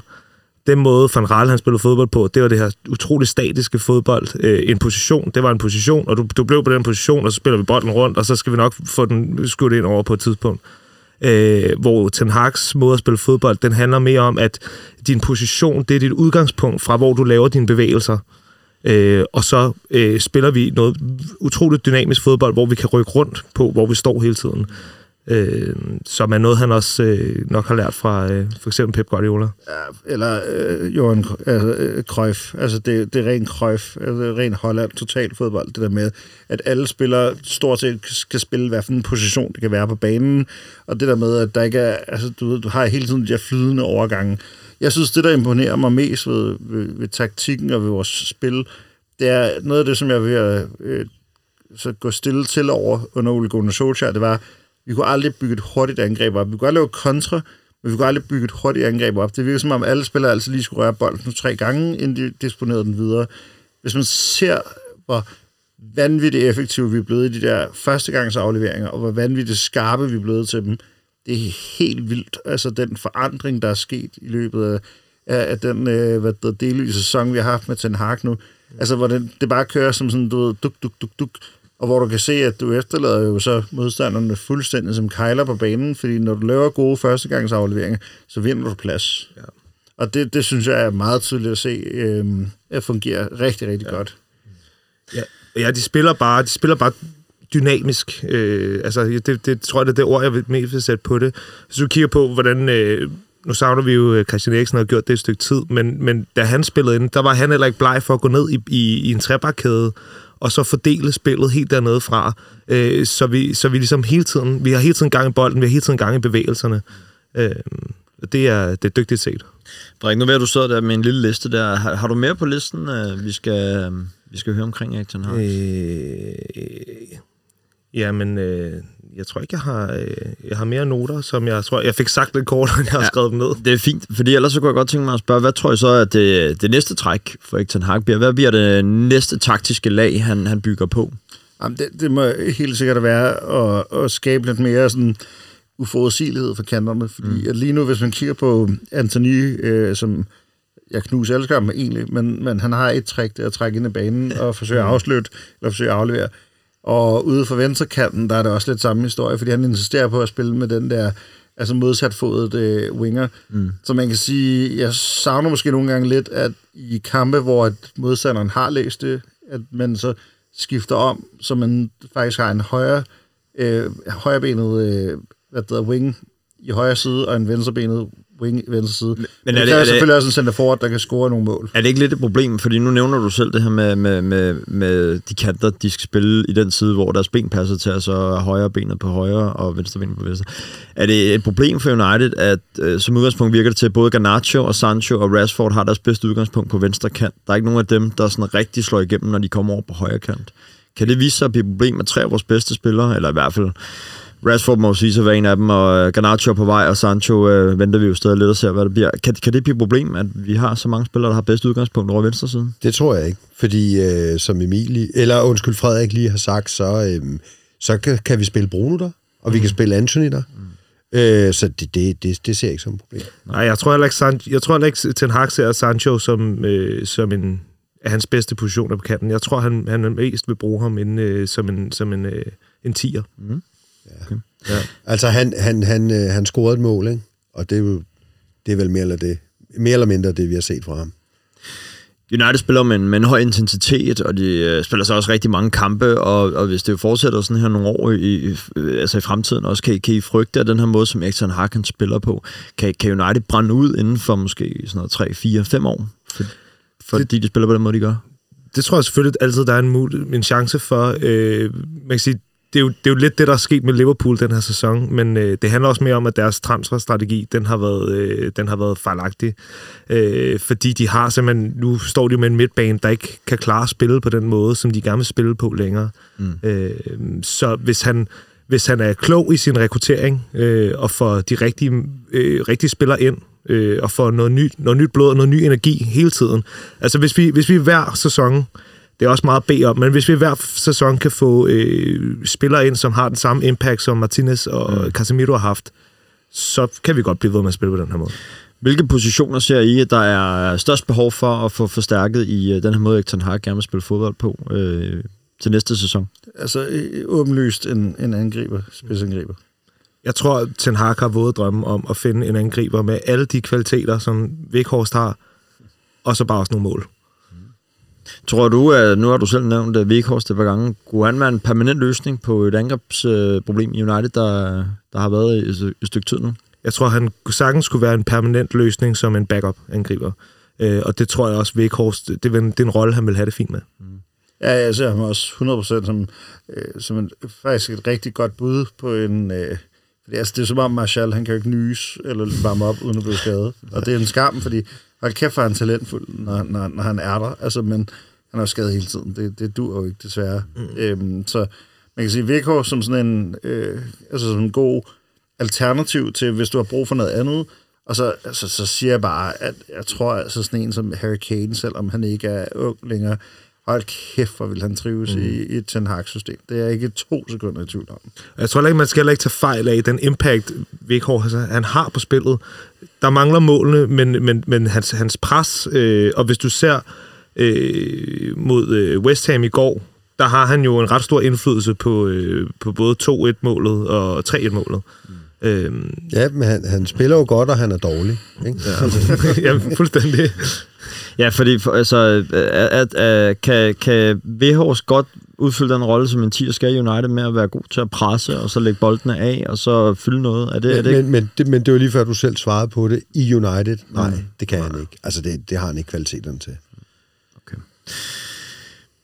den måde Van Raal han spillede fodbold på, det var det her utrolig statiske fodbold. Øh, en position, det var en position, og du, du blev på den position, og så spiller vi bolden rundt, og så skal vi nok få den skudt ind over på et tidspunkt. Øh, hvor Ten Hag's måde at spille fodbold, den handler mere om, at din position, det er dit udgangspunkt fra, hvor du laver dine bevægelser. Øh, og så øh, spiller vi noget utroligt dynamisk fodbold, hvor vi kan rykke rundt på, hvor vi står hele tiden. Øh, som er noget, han også øh, nok har lært fra øh, for eksempel Pep Guardiola. Ja, eller øh, Johan altså, øh, Cruyff. Altså, det, det er ren Cruyff. Altså, det er ren Holland, total fodbold. Det der med, at alle spillere stort set skal spille, hvad for en position det kan være på banen. Og det der med, at der ikke er... Altså, du, ved, du har hele tiden de her flydende overgange. Jeg synes, det der imponerer mig mest ved, ved, ved taktikken og ved vores spil, det er noget af det, som jeg vil øh, så gå stille til over under Ole Gunnar Solskjaer, det var, vi kunne aldrig bygge et hurtigt angreb op. Vi kunne aldrig lave kontra, men vi kunne aldrig bygge et hurtigt angreb op. Det virker som om, alle spillere altid lige skulle røre bolden nu tre gange, inden de disponerede den videre. Hvis man ser, hvor vanvittigt effektive vi er blevet i de der første gangs afleveringer, og hvor vanvittigt skarpe vi er blevet til dem, det er helt vildt. Altså den forandring, der er sket i løbet af, af den øh, hvad der delvise sæson, vi har haft med Ten Hag nu. Altså, hvor det, det bare kører som sådan, du ved, duk, duk, duk, duk, og hvor du kan se, at du efterlader jo så modstanderne fuldstændig som kejler på banen, fordi når du laver gode førstegangsafleveringer, så vinder du plads. Ja. Og det, det synes jeg er meget tydeligt at se, øh, at fungere rigtig, rigtig ja. godt. Ja. ja, de spiller bare, de spiller bare dynamisk. Øh, altså, det, det tror jeg, det er det ord, jeg vil mest vil sætte på det. Hvis du kigger på, hvordan... Øh, nu savner vi jo, at Christian Eriksen har gjort det et stykke tid, men, men da han spillede ind, der var han heller ikke bleg for at gå ned i, i, i en trebakkæde og så fordele spillet helt dernede fra, øh, så, vi, så vi ligesom hele tiden, vi har hele tiden gang i bolden, vi har hele tiden gang i bevægelserne. Øh, det er, det er dygtigt set. Frederik, nu ved du sidder der med en lille liste der. Har, har du mere på listen, øh, vi, skal, øh, vi skal høre omkring Ten Hag? Øh, jamen, øh, jeg tror ikke, jeg har, øh, jeg har mere noter, som jeg tror, jeg fik sagt lidt kort, end jeg har ja, skrevet dem ned. Det er fint, fordi ellers så kunne jeg godt tænke mig at spørge, hvad tror jeg så, at det, det næste træk for Erik Ten Hag bliver? Hvad bliver det næste taktiske lag, han, han bygger på? Jamen, det, det må helt sikkert være at, at skabe lidt mere sådan uforudsigelighed for kanterne, fordi mm. at lige nu, hvis man kigger på Anthony, øh, som jeg knuser elsker ham egentlig, men, men han har et træk, det er at trække ind i banen og forsøge at afslutte, eller forsøge at aflevere. Og ude for venstrekanten, der er det også lidt samme historie, fordi han insisterer på at spille med den der altså modsatfodet øh, winger. Mm. Så man kan sige, jeg savner måske nogle gange lidt, at i kampe, hvor at modstanderen har læst det, at man så skifter om, så man faktisk har en højre, øh, højrebenet øh, hvad det hedder, wing i højre side, og en venstrebenet wing i venstre side. Men, men er det, er det selvfølgelig også en center forward, der kan score nogle mål. Er det ikke lidt et problem? Fordi nu nævner du selv det her med, med, med, med de kanter, de skal spille i den side, hvor deres ben passer til, altså højre benet på højre og venstre benet på venstre. Er det et problem for United, at øh, som udgangspunkt virker det til, at både Garnacho og Sancho og Rashford har deres bedste udgangspunkt på venstre kant? Der er ikke nogen af dem, der sådan rigtig slår igennem, når de kommer over på højre kant. Kan det vise sig at blive et problem med tre af vores bedste spillere, eller i hvert fald Rashford må sige så være en af dem, og Garnacho på vej, og Sancho øh, venter vi jo stadig lidt og ser, hvad det bliver. Kan, kan det blive et problem, at vi har så mange spillere, der har bedst udgangspunkt over venstre side? Det tror jeg ikke, fordi øh, som Emil, eller undskyld, Frederik lige har sagt, så, øh, så kan, kan vi spille Bruno der, og vi mm. kan spille Anthony der. Mm. Øh, så det, det, det, det ser jeg ikke som et problem. Nej, jeg tror heller ikke, San, jeg tror heller ikke Ten Hag ser Sancho som, øh, som en af hans bedste positioner på kanten. Jeg tror, han, han mest vil bruge ham inden, øh, som en, som en, øh, en tier. Mm. Ja. Okay. Ja. Altså, han, han, han, øh, han scorede et mål, ikke? og det er, jo, det er vel mere eller, det, mere eller mindre det, vi har set fra ham. United spiller med en, med en høj intensitet, og de øh, spiller så også rigtig mange kampe, og, og hvis det fortsætter sådan her nogle år i, i, altså i fremtiden også, kan, kan I frygte af den her måde, som Ekton Harkin spiller på? Kan, kan United brænde ud inden for måske sådan noget 3, 4, 5 år? For, fordi det, de spiller på den måde, de gør? Det tror jeg selvfølgelig altid, der er en, en chance for. Øh, man kan sige, det er, jo, det er jo lidt det, der er sket med Liverpool den her sæson, men øh, det handler også mere om, at deres transferstrategi, den har været, øh, den har været fejlagtig. Øh, fordi de har simpelthen, nu står de med en midtbane, der ikke kan klare at spille på den måde, som de gerne vil spille på længere. Mm. Øh, så hvis han, hvis han er klog i sin rekruttering, øh, og får de rigtige, øh, rigtige spillere ind, øh, og får noget nyt, noget nyt blod og noget ny energi hele tiden. Altså hvis vi, hvis vi hver sæson Det er også meget at bede om, men hvis vi hver sæson kan få øh, spillere ind, som har den samme impact, som Martinez og mm. Casemiro har haft, så kan vi godt blive ved med at spille på den her måde. Hvilke positioner ser I, at der er størst behov for at få forstærket i øh, den her måde, Ten Hag gerne vil spille fodbold på øh, til næste sæson? Altså øh, åbenlyst en, en angriber, spidsangriber. Jeg tror, at Ten Hag har våget drømme om at finde en angriber med alle de kvaliteter, som Vikhorst har, og så bare også nogle mål. Tror du, at nu har du selv nævnt uh, Vikhorst et par gange, kunne han være en permanent løsning på et angrebsproblem i United, der, der har været i et, et stykke tid nu? Jeg tror, han sagtens skulle være en permanent løsning som en backup-angriber. Øh, og det tror jeg også, Vikhorst, det, er det er en rolle, han vil have det fint med. Ja, jeg ser ham også 100% som, øh, som en, faktisk et rigtig godt bud på en... Øh, fordi, altså, det er som om Marshall, han kan jo ikke nys eller varme op, uden at blive skadet. Og det er en skam, fordi hold kæft, er han talentfuld, når, når, når han er der. Altså, men han er jo skadet hele tiden. Det, det dur jo ikke, desværre. Mm. Øhm, så man kan sige, Viggo som sådan en, øh, altså som en god alternativ til, hvis du har brug for noget andet. Og så, altså, så siger jeg bare, at jeg tror, altså sådan en som Harry Kane, selvom han ikke er ung længere, hold kæft, hvor vil han trives mm. i, i et Ten Hag-system. Det er ikke to sekunder i tvivl om. Jeg tror ikke, man skal ikke tage fejl af den impact, Vikhor altså, han har på spillet. Der mangler målene, men, men, men hans, hans pres, øh, og hvis du ser øh, mod øh, West Ham i går, der har han jo en ret stor indflydelse på, øh, på både 2-1-målet og 3-1-målet. Mm. Øhm, Ja, men han, han spiller jo godt, og han er dårlig. Ikke? Ja. ja, fuldstændig. Ja, fordi for, altså, at, at, at, kan, kan Vehors godt udfylde den rolle, som en 10 skal i United med at være god til at presse, og så lægge boldene af, og så fylde noget? Er det, er det ikke? Men, men, det, men det var lige før, du selv svarede på det. I United, nej, det kan han ikke. Altså, det, det har han ikke kvaliteterne til.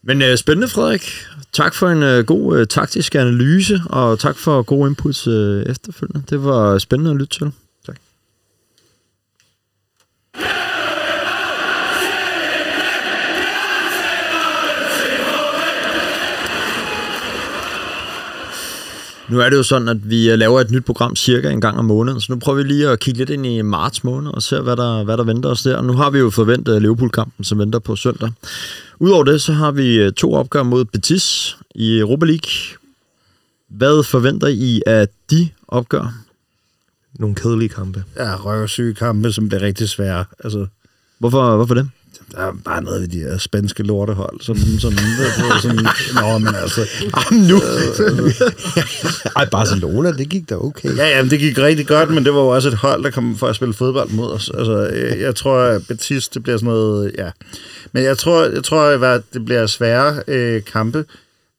Men øh, spændende, Frederik. Tak for en øh, god øh, taktisk analyse, og tak for gode inputs øh, efterfølgende. Det var spændende at lytte til. Tak. Nu er det jo sådan, at vi øh, laver et nyt program cirka en gang om måneden, så nu prøver vi lige at kigge lidt ind i marts måned og se, hvad der, hvad der venter os der. Nu har vi jo forventet Liverpool-kampen, som venter på søndag. Udover det, så har vi øh, to opgør mod Betis i Europa League. Hvad forventer I af de opgør? Nogle kedelige kampe. Ja, røvsyge kampe, som bliver rigtig svære. Altså, Hvorfor, hvorfor det? Der er bare noget ved de her spanske lortehold, som, som, som nå, men altså, Jamen nu! Ej, Barcelona, det gik da okay. Ja, ja, det gik rigtig godt, men det var jo også et hold, der kom for at spille fodbold mod os. Altså, øh, jeg tror, at Betis, det bliver sådan noget, ja. Men jeg tror, jeg tror at det bliver svære øh, kampe.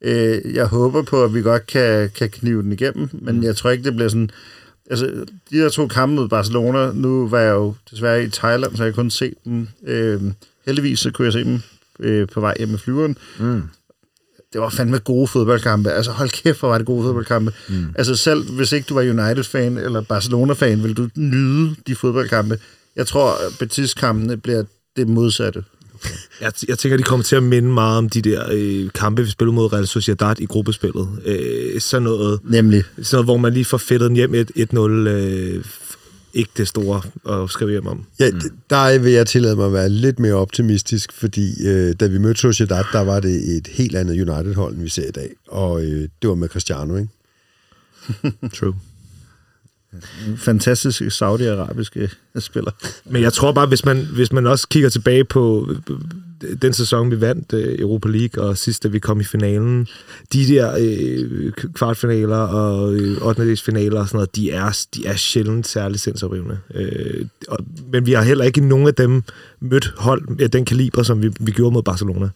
Øh, jeg håber på, at vi godt kan, kan knive den igennem, men jeg tror ikke, det bliver sådan... Altså, de der to kampe mod Barcelona, nu var jeg jo desværre i Thailand, så jeg kunne se dem. Øh, heldigvis så kunne jeg se dem øh, på vej hjem med flyveren. Mm. Det var fandme gode fodboldkampe. Altså hold kæft, hvor var det gode fodboldkampe. Mm. Altså selv hvis ikke du var United-fan eller Barcelona-fan, vil du nyde de fodboldkampe. Jeg tror, Betis-kampene bliver det modsatte. Jeg, jeg tænker, de kommer til at minde meget om de der øh, kampe, vi spillede mod Real Sociedad i gruppespillet. Øh, sådan, noget, Nemlig. sådan noget, hvor man lige får fedtet den hjem 1-0. Øh, ikke det store at skrive hjem om. Ja, d- der vil jeg tillade mig at være lidt mere optimistisk, fordi øh, da vi mødte Sociedad, der var det et helt andet United-hold, end vi ser i dag. Og øh, det var med Cristiano, ikke? True. Fantastiske saudiarabiske spiller. Men jeg tror bare, hvis man, hvis man også kigger tilbage på øh, den sæson, vi vandt øh, Europa League, og sidst, da vi kom i finalen, de der øh, kvartfinaler og øh, 8. finaler og sådan noget, de er, de er sjældent særlig sindsoprivende. Øh, og, men vi har heller ikke nogen af dem mødt hold af den kaliber, som vi, vi gjorde mod Barcelona.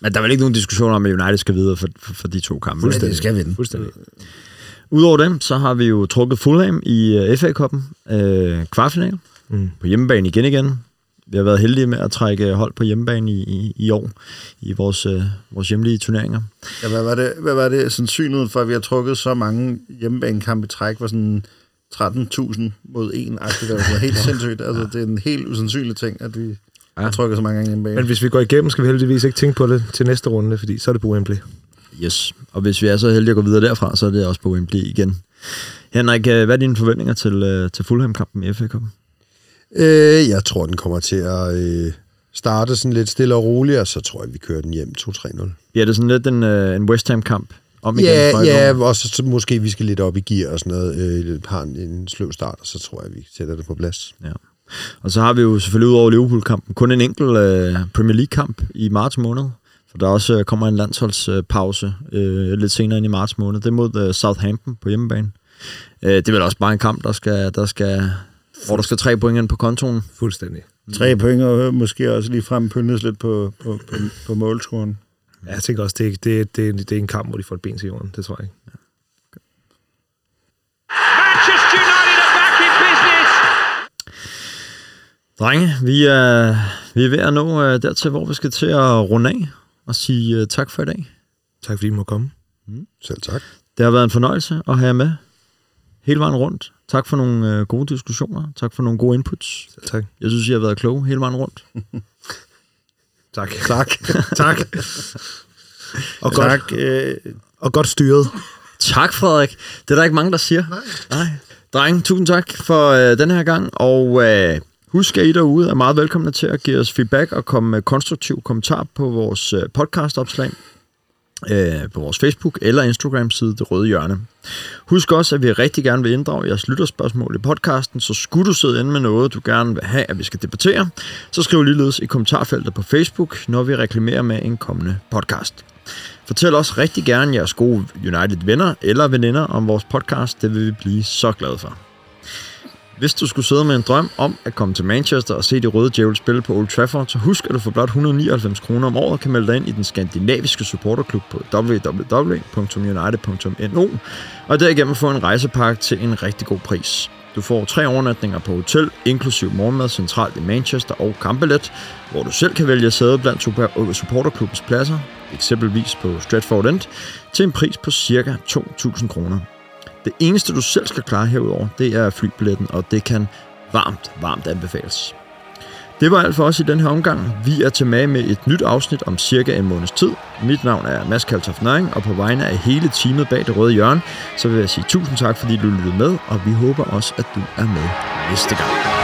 Men der er vel ikke nogen diskussion om, at United skal videre for, for, for de to kampe? Ja, det skal vinde. Fuldstændig. Udover dem, så har vi jo trukket Fulham i uh, FA-koppen. Uh, kvartfinal. Mm. På hjemmebane igen igen. Vi har været heldige med at trække hold på hjemmebane i, i, i år i vores, uh, vores hjemlige turneringer. Ja, hvad var det, hvad var det sandsynligheden for, at vi har trukket så mange hjemmebanekampe i træk? Var sådan 13.000 mod 1 Det var helt sindssygt. Altså, det er en helt usandsynlig ting, at vi ja. har trukket så mange gange hjemmebane. Men hvis vi går igennem, skal vi heldigvis ikke tænke på det til næste runde, fordi så er det på Wembley. Yes. Og hvis vi er så heldige at gå videre derfra, så er det også på Wembley igen. Henrik, øh, hvad er dine forventninger til, øh, til Fulham-kampen i FA-koppen? Øh, jeg tror, den kommer til at øh, starte sådan lidt stille og roligt, og så tror jeg, vi kører den hjem 2-3-0. Ja, det er sådan lidt en, øh, en West Ham-kamp om igen. Ja, ja, år. og så, så måske vi skal lidt op i gear og sådan noget. Øh, har en, en sløv start, og så tror jeg, vi sætter det på plads. Ja. Og så har vi jo selvfølgelig ud over Liverpool-kampen kun en enkelt øh, Premier League-kamp i marts måned. For der også øh, kommer en landsholdspause øh, lidt senere ind i marts måned. Det er mod øh, Southampton på hjemmebane. Øh, det er vel også bare en kamp, der skal, der skal, hvor der skal tre point ind på kontoen. Fuldstændig. Tre point, og måske også lige frem pyntes lidt på, på, på, på målscoren. Ja, jeg tænker også, det, det, det, det er en kamp, hvor de får et ben til jorden. Det tror jeg ikke. Manchester United are back in business. Drenge, vi er, vi er ved at nå øh, dertil, hvor vi skal til at runde af og sige øh, tak for i dag. Tak fordi I må komme. Selv tak. Det har været en fornøjelse at have jer med hele vejen rundt. Tak for nogle øh, gode diskussioner. Tak for nogle gode inputs. Selv tak. Jeg synes, I har været kloge hele vejen rundt. Tak. Tak. tak. Og godt, Tak. Øh, og godt styret. Tak, Frederik. Det er der ikke mange, der siger. Nej. Nej. Drenge, tusind tak for øh, den her gang, og øh, husk, at I derude er meget velkomne til at give os feedback og komme med konstruktiv kommentar på vores øh, podcastopslag øh, på vores Facebook eller Instagram-side Det Røde Hjørne. Husk også, at vi rigtig gerne vil inddrage jeres lytterspørgsmål i podcasten, så skulle du sidde inde med noget, du gerne vil have, at vi skal debattere, så skriv ligeledes i kommentarfeltet på Facebook, når vi reklamerer med en kommende podcast. Fortæl os rigtig gerne jeres gode United-venner eller veninder om vores podcast. Det vil vi blive så glade for. Hvis du skulle sidde med en drøm om at komme til Manchester og se de røde djævel spille på Old Trafford, så husk, at du for blot 199 kroner om året kan melde dig ind i den skandinaviske supporterklub på www.united.no og derigennem få en rejsepakke til en rigtig god pris. Du får tre overnatninger på hotel, inklusiv morgenmad centralt i Manchester og kampbillet, hvor du selv kan vælge sæde blandt super- øh, supporterklubbens pladser, eksempelvis på Stratford End, til en pris på ca. 2.000 kroner. Det eneste, du selv skal klare herudover, det er flybilletten, og det kan varmt, varmt anbefales. Det var alt for os i den her omgang. Vi er tilbage med et nyt afsnit om cirka en måneds tid. Mit navn er Mads Kaltoff Nøring, og på vegne af hele teamet bag det røde hjørne, så vil jeg sige tusind tak, fordi du lyttede med, og vi håber også, at du er med næste gang.